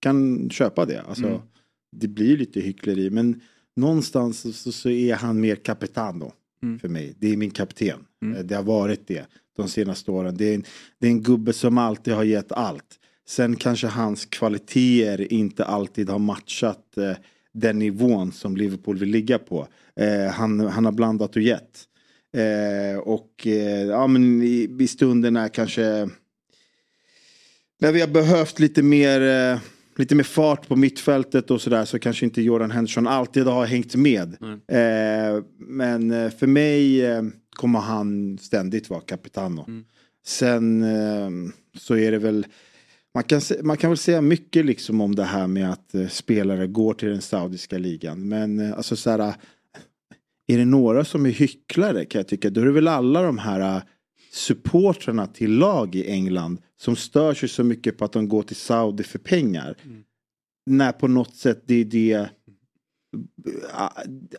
kan köpa det. Alltså,
Mm.
Det blir lite hyckleri men någonstans så- så, så är han mer capitano
Mm.
för mig. Det är min kapten.
Mm.
Eh, Det har varit det de senaste åren. Det är, en, det är en gubbe som alltid har gett allt. Sen kanske hans kvaliteter inte alltid har matchat eh, den nivån som Liverpool vill ligga på. Eh, han, han har blandat och gett. Eh, och eh, ja, men i, i stunden är kanske när vi har behövt lite mer eh, lite mer fart på mittfältet och sådär så kanske inte Jordan Henderson alltid har hängt med. Eh, men eh, för mig kommer han ständigt vara capitano.
Mm.
Sen så är det väl man kan, man kan väl säga mycket liksom om det här med att eh, spelare går till den saudiska ligan. Men eh, alltså så här, är det några som är hycklare kan jag tycka. Då är det väl alla de här eh, supportrarna till lag i England som stör sig så mycket på att de går till Saudi för pengar. När på något sätt det är det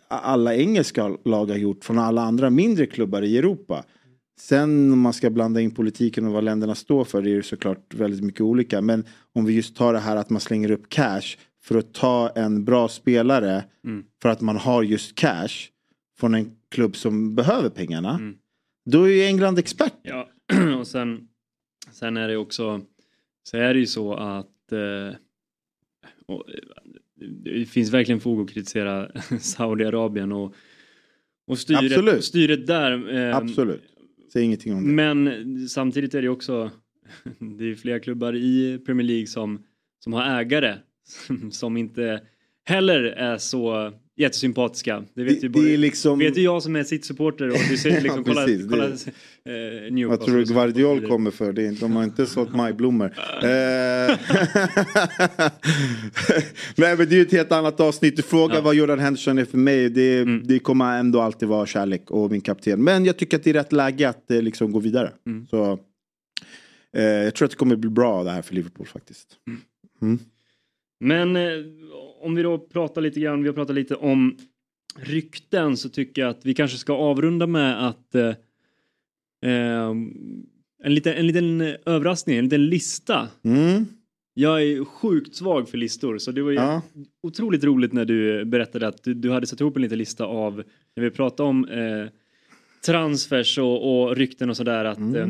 alla engelska lag har gjort från alla andra mindre klubbar i Europa. Sen om man ska blanda in politiken och vad länderna står för det är det såklart väldigt mycket olika. Men om vi just tar det här att man slänger upp cash för att ta en bra spelare
Mm.
för att man har just cash från en klubb som behöver pengarna.
Mm.
Då är ju England expert.
Ja, *clears throat* och sen, sen är det också så är det ju så att eh, och, eh, det finns verkligen fog att kritisera *laughs* Saudiarabien och, och styret,
Absolut.
styret där. eh,
Absolut. Säg ingenting om det.
Men samtidigt är det också *laughs* det är flera klubbar i Premier League som, som har ägare *laughs* som inte heller är så jättesympatiska. Det vet
Det-
ju både,
liksom-
vet ju jag som är City-supporter och du ser *laughs* liksom, kolla,
precis, det-
kolla eh, Newcastle
Vad tror du
så-
Guardiol kommer för? Det är, inte- de har inte sålt majblommor. *laughs* Eh, *laughs* Nej men det är ju ett helt annat avsnitt. Du frågar
Ja.
vad Jordan Henderson är för mig. Det,
Mm.
det kommer ändå alltid vara kärlek och min kapten. Men jag tycker att det är rätt läge att eh, liksom gå vidare.
Mm.
Så, eh, jag tror att det kommer bli bra det här för Liverpool faktiskt.
Men eh, om vi då pratar lite grann, vi har pratat lite om rykten så tycker jag att vi kanske ska avrunda med att eh, eh, en, liten, en liten överraskning, en liten lista.
Mm.
Jag är sjukt svag för listor så det var ju
Ja.
otroligt roligt när du berättade att du, du hade satt ihop en liten lista av när vi pratade om eh, transfers och, och rykten och sådär att
Mm.
eh,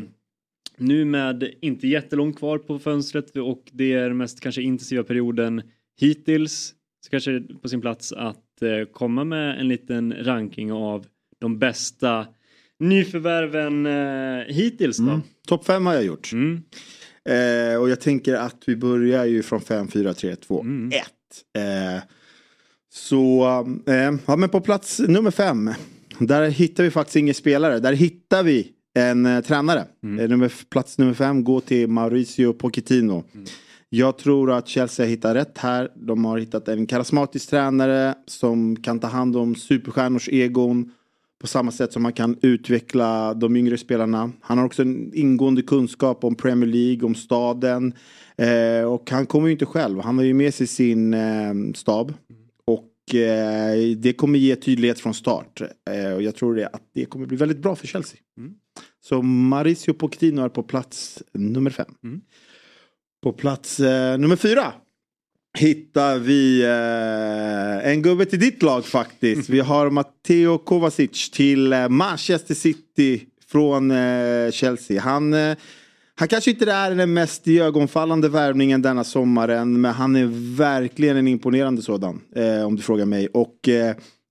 nu med inte jättelångt kvar på fönstret och det är mest kanske intensiva perioden hittills så kanske det är på sin plats att eh, komma med en liten ranking av de bästa nyförvärven eh, hittills. Mm.
Topp 5 har jag gjort. Mm. Eh, och jag tänker att vi börjar ju från 5, 4, 3, 2, 1. så, eh, ja men på plats nummer 5. Där hittar vi faktiskt ingen spelare. Där hittar vi en eh, tränare. Mm. Eh, nummer, plats nummer 5 går till Mauricio Pochettino. Mm. Jag tror att Chelsea har hittat rätt här. De har hittat en karismatisk tränare som kan ta hand om superstjärnors egon på samma sätt som man kan utveckla de yngre spelarna. Han har också en ingående kunskap om Premier League, om staden. Eh, och han kommer ju inte själv, han har ju med sig sin eh, stab. Och eh, det kommer ge tydlighet från start. Eh, och jag tror det, att det kommer bli väldigt bra för Chelsea. Mm. Så Mauricio Pochettino är på plats nummer fem. Mm. På plats eh, nummer fyra hittar vi eh, en gubbe till ditt lag faktiskt. *laughs* Vi har Matteo Kovacic till eh, Manchester City från eh, Chelsea. Han, eh, han kanske inte är den mest ögonfallande värvningen denna sommaren men han är verkligen en imponerande sådan eh, om du frågar mig. Och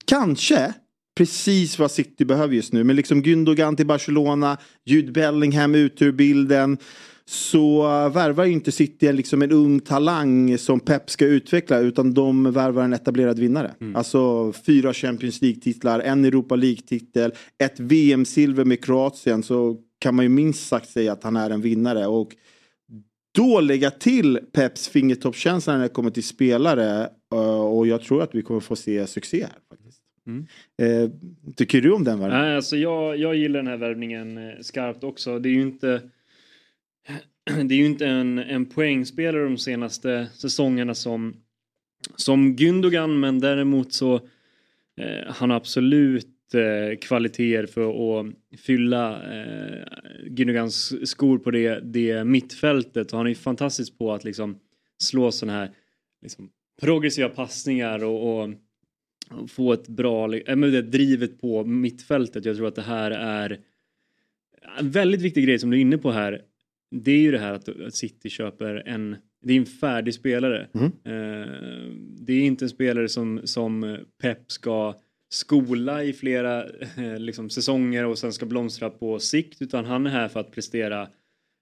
kanske precis vad City behöver just nu. Men liksom Gündogan till Barcelona, Jude Bellingham ut ur bilden så värvar inte City liksom en ung talang som Pep ska utveckla utan de värvar en etablerad vinnare. Mm. Alltså fyra Champions League-titlar, en Europa League-titel, ett VM-silver med Kroatien så kan man ju minst sagt säga att han är en vinnare. Och då lägga till Peps fingertoppskänsla när det kommer till spelare eh, och jag tror att vi kommer få se succé här. Faktiskt. Mm. Eh, tycker du om den
värvningen? alltså jag, jag gillar den här värvningen eh, skarpt också. Det är ju inte det är ju inte en, en poängspelare de senaste säsongerna som, som Gündogan men däremot så eh, han har absolut eh, kvaliteter för att fylla eh, Gündogans skor på det, det mittfältet och han är ju fantastisk på att liksom slå sådana här liksom, progressiva passningar och, och, få ett bra, äh, det drivet på mittfältet. Jag tror att det här är en väldigt viktig grej som du är inne på här det är ju det här att City köper en, det är en färdig spelare. Mm. Eh, det är inte en spelare som, som Pep ska skola i flera eh, liksom, säsonger och sen ska blomstra på sikt utan han är här för att prestera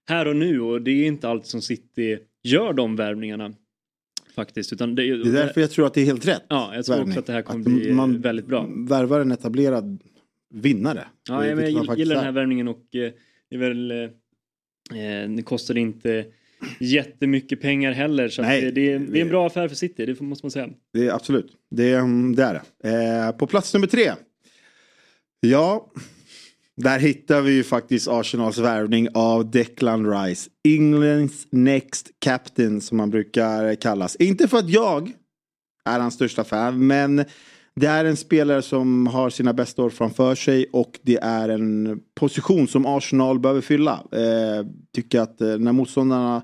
här och nu och det är inte allt som City gör de värvningarna. Faktiskt. Utan det,
det är därför jag tror att det är helt rätt.
Ja, jag tror värvning. också att det här kommer att bli man väldigt bra.
Värvar en etablerad vinnare.
Ja, jag, jag gillar den här värvningen och eh, det är väl Eh, det kostar inte jättemycket pengar heller så Nej, det, det, är, det, är, en bra affär för City, det måste man säga.
Det är absolut, det, det är det. Eh, på plats nummer tre. Ja, där hittar vi ju faktiskt Arsenals värvning av Declan Rice. Englands next captain som man brukar kallas. Inte för att jag är hans största fan men det är en spelare som har sina bästa år framför sig och det är en position som Arsenal behöver fylla. Eh, tycker att eh, när motståndarna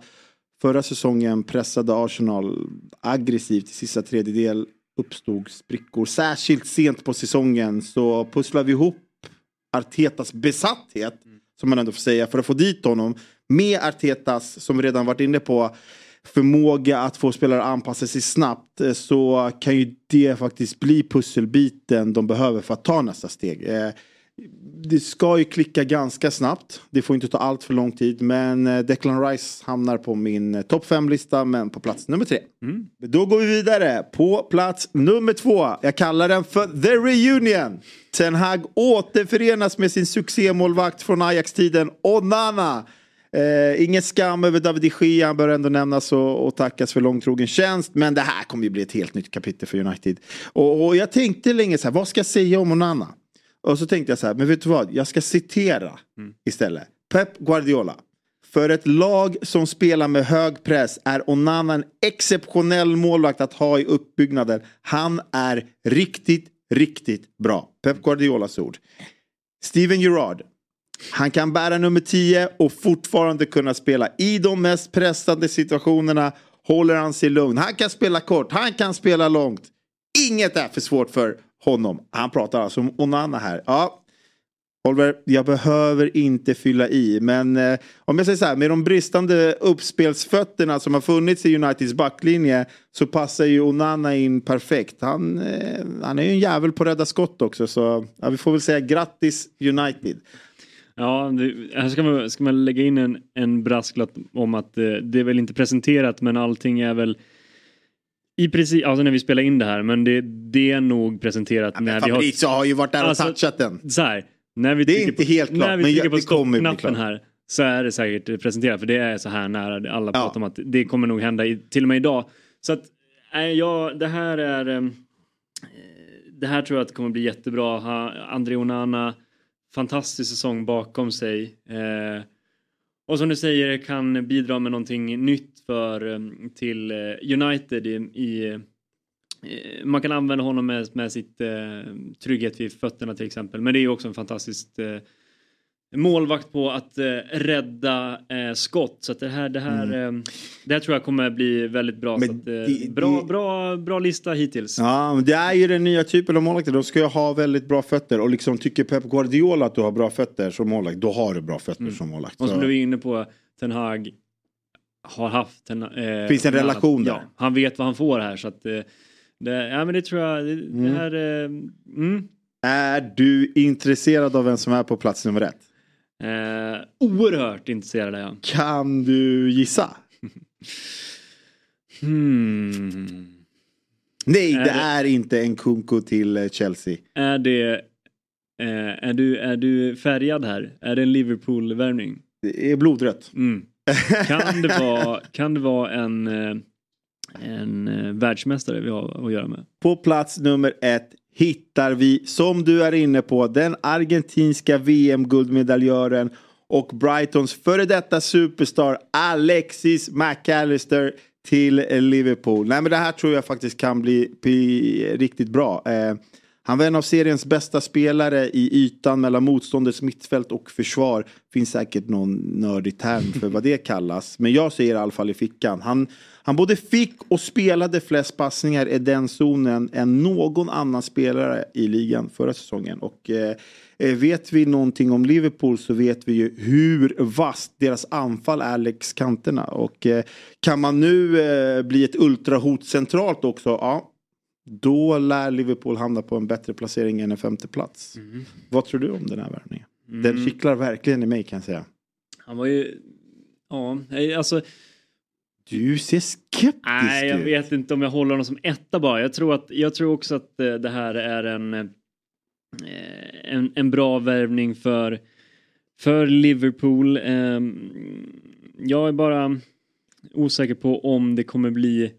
förra säsongen pressade Arsenal aggressivt i sista tredjedel uppstod sprickor. Särskilt sent på säsongen så pusslar vi ihop Artetas besatthet, som man ändå får säga, för att få dit honom. Med Artetas, som vi redan varit inne på, förmåga att få spelare att anpassa sig snabbt eh, så kan ju det faktiskt bli pusselbiten de behöver för att ta nästa steg. Eh, det ska ju klicka ganska snabbt. Det får inte ta allt för lång tid. Men eh, Declan Rice hamnar på min topp 5-lista men på plats nummer tre. Mm. Då går vi vidare på plats nummer två. Jag kallar den för The Reunion. Ten Hag återförenas med sin succémålvakt från Ajax-tiden Onana. Eh, ingen skam över David de Gea, han bör ändå nämnas och, och tackas för långtrogen tjänst. Men det här kommer ju bli ett helt nytt kapitel för United. Och, och jag tänkte länge så här, vad ska jag säga om Onana? Och så tänkte jag så här, men vet du vad? Jag ska citera mm. istället. Pep Guardiola. För ett lag som spelar med hög press är Onana en exceptionell målvakt att ha i uppbyggnaden. Han är riktigt, riktigt bra. Pep Guardiolas ord. Steven Gerrard. Han kan bära nummer 10 och fortfarande kunna spela. I de mest pressande situationerna håller han sig lugn. Han kan spela kort, han kan spela långt. Inget är för svårt för honom. Han pratar alltså om Onana här. Ja. Oliver, jag behöver inte fylla i. Men eh, om jag säger så här, med de bristande uppspelsfötterna som har funnits i Uniteds backlinje så passar ju Onana in perfekt. Han, eh, han är ju en jävel på rädda skott också så ja, vi får väl säga grattis United.
Ja, det, här ska man, ska man lägga in en, en brasklapp om att eh, det är väl inte presenterat men allting är väl i princip, alltså när vi spelar in det här, men det, det är nog presenterat
Ja,
när vi har...
Fabrizio har ju varit där och
Alltså,
touchat den.
Så här, när vi
Det är inte
på,
helt klart,
När vi
men jag-
på stoppknappen här så är det säkert presenterat för det är så här nära alla
Ja.
pratar om att det kommer nog hända i, till och med idag. Så att, nej, ja, det här är... ehm, det här tror jag att kommer bli jättebra. Ha, André Onana, fantastisk säsong bakom sig. Eh, och som du säger kan bidra med någonting nytt för, eh, till eh, United i, i eh, man kan använda honom med, med sitt eh, trygghet vid fötterna till exempel. Men det är också en fantastisk eh, målvakt på att eh, rädda eh, skott. Så det här, det här, eh, det här tror jag kommer bli väldigt bra.
Men
så att, eh,
det-
bra,
det-
bra, bra lista hittills.
Ja, det är ju den nya typen av målvakter. De ska ju ha väldigt bra fötter. Och liksom tycker Pep Guardiola att du har bra fötter som målvakt, då har du bra fötter som målvakt.
Mm. Och som du är inne på, Ten Hag har haft en... Eh,
Finns en relation
ja,
där.
Han vet vad han får här så att... Eh, det, ja men det tror jag, det, det här... Mm,
Är du intresserad av vem som är på plats nummer ett?
Eh, oerhört intresserad är jag.
Kan du gissa? *laughs*
Hmm.
Nej,
Är
det är inte en kunko till eh, Chelsea.
Är det... Eh, är, du, är du färgad här? Är det en Liverpool-värvning?
Det är blodrött.
Mm. Kan det vara, *laughs* kan det vara en, eh, en eh, världsmästare vi har att göra med?
På plats nummer ett hittar vi, som du är inne på, den argentinska VM-guldmedaljören och Brightons före detta superstar Alexis McAllister till Liverpool. Nej men det här tror jag faktiskt kan bli, bli riktigt bra. Eh, han var en av seriens bästa spelare i ytan mellan motståndets mittfält och försvar. Finns säkert någon nördig term för vad det kallas. Men jag säger i alla fall i fickan. Han, han både fick och spelade flest passningar i den zonen än någon annan spelare i ligan förra säsongen. Och eh, eh vet vi någonting om Liverpool så vet vi ju hur vasst deras anfall är längs kanterna. Och eh, kan man nu eh, bli ett ultrahot centralt också, ja då lär Liverpool hamna på en bättre placering än en femte plats. Vad tror du om den här värvningen? Den kittlar verkligen i mig kan jag säga.
Han var ju... Ja, alltså...
Du ser skeptisk
Nej, jag
ut.
vet inte om jag håller honom som etta bara. Jag tror, att, jag tror också att eh, det här är en, eh, en, en bra värvning för, för Liverpool. Ehm, Jag är bara osäker på om det kommer bli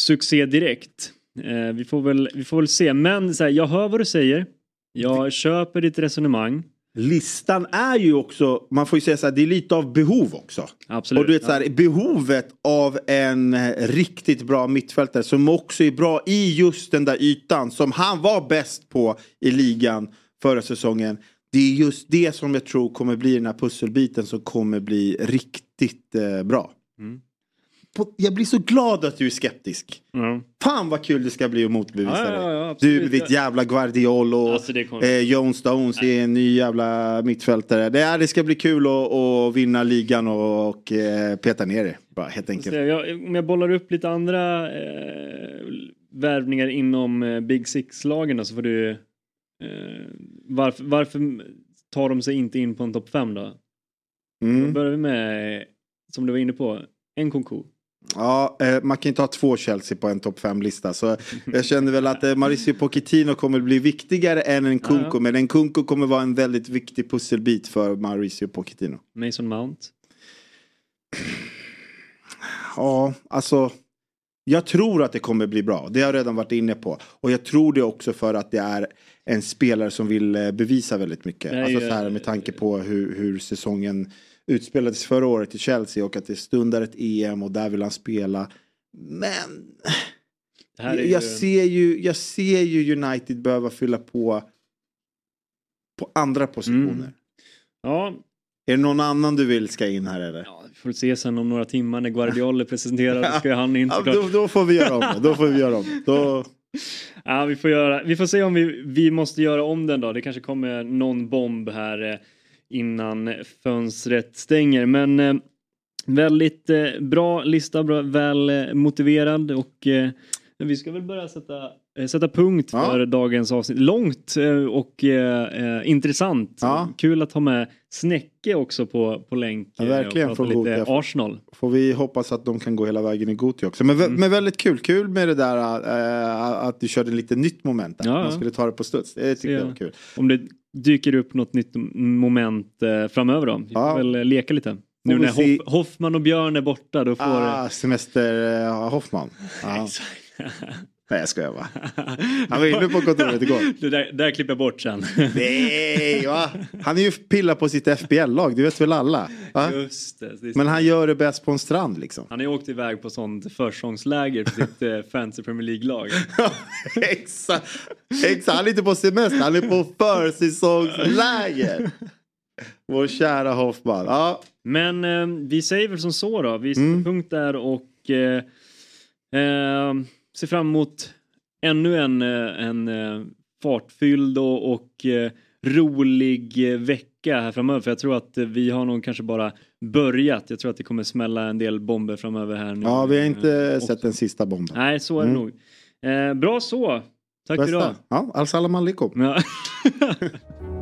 succé direkt. Eh, Vi får väl, vi får väl se. Men så här, jag hör vad du säger. Jag köper ditt resonemang.
Listan är ju också, man får ju säga så här, det är lite av behov också.
Absolut.
Och du vet så här, behovet av en eh, riktigt bra mittfältare som också är bra i just den där ytan som han var bäst på i ligan förra säsongen. Det är just det som jag tror kommer bli den här pusselbiten som kommer bli riktigt eh, bra.
Mm.
På, jag blir så glad att du är skeptisk.
Ja.
Fan vad kul det ska bli att motbevisa
Ja, ja, ja,
dig. Du med ditt jävla Guardiol och
Alltså,
eh, Jones Stones är en ny jävla mittfältare. Det, är, det ska bli kul att, att vinna ligan och, och eh, peta ner det. Bara helt enkelt.
jag, om jag bollar upp lite andra eh, värvningar inom eh, Big Six-lagen då, så får du... Eh, varför, varför tar de sig inte in på en topp 5 då? Då
Mm.
börjar vi med, som du var inne på, en konko.
Ja, eh, man kan inte ha två Chelsea på en topp 5-lista. Så jag känner väl att eh, Mauricio Pochettino kommer bli viktigare än en Kunko.
Ja, ja.
Men en Kunko kommer vara en väldigt viktig pusselbit för Mauricio Pochettino.
Mason Mount.
Ja, alltså. Jag tror att det kommer bli bra. Det har jag redan varit inne på. Och jag tror det också för att det är en spelare som vill eh, bevisa väldigt mycket. Alltså så här med tanke på hur, hur säsongen utspelades förra året i Chelsea och att det stundar ett EM och där vill han spela. Men jag,
ju,
ser ju, jag ser ju United behöva fylla på på andra positioner.
Mm. Ja,
Är det någon annan du vill ska in här eller?
ja, vi får se sen om några timmar när Guardiola presenterar. Då *laughs* ska han in
Ja, då, då får vi göra om. Då får vi göra om. Då, *laughs*
Ja, vi, får göra, vi får se om vi, vi måste göra om den då. Det kanske kommer någon bomb här eh, innan fönstret stänger. Men eh, väldigt eh, bra lista, bra, väl eh, motiverad och vi ska väl börja sätta, sätta punkt
Ja.
för dagens avsnitt. Långt och intressant.
Ja.
Kul att ha med Snäcke också på, på länk.
Ja, verkligen,
Och prata lite
Gothia.
Arsenal.
Får vi hoppas att de kan gå hela vägen i Gothia också. Men,
Mm.
men väldigt kul. Kul med det där att du körde lite nytt moment. Där.
Ja, ja.
Man skulle ta det på studs. Det tycker jag var kul.
Om det dyker upp något nytt moment eh, framöver då. Vi får
Ja.
väl eh, leka lite. Nu när Hoff, Hoffman och Björn är borta då får
Ah, semester äh, Hoffman. Ja. *laughs* Nej jag skojar bara. *laughs* Han var inne på kontoret igår.
det där, där klipper jag bort sen. *laughs*
Nej va? Han är ju pilla på sitt FBL-lag, det vet väl alla?
Just det. är
Men han gör det bäst på en strand liksom.
Han har ju åkt iväg på sånt försäsongsläger för sitt eh, fancy Premier League-lag. *laughs*
Exakt. Exakt, han är inte på semester, han är på försäsongsläger. Vår kära Hoffman. Ja,
Men eh, vi säger väl som så då. Vi sätter
Mm.
punkt där och eh, eh, ser fram emot ännu en, eh, en eh, fartfylld och, och eh, rolig vecka här framöver. För jag tror att vi har nog kanske bara börjat. Jag tror att det kommer smälla en del bomber framöver här nu.
ja vi har inte
Eh,
sett
också.
den sista bomben.
Nej, så är det
Mm.
nog. Eh, bra så. Tack för idag.
Bästa. Ja, Al-Salam alaikum.
Ja. *laughs*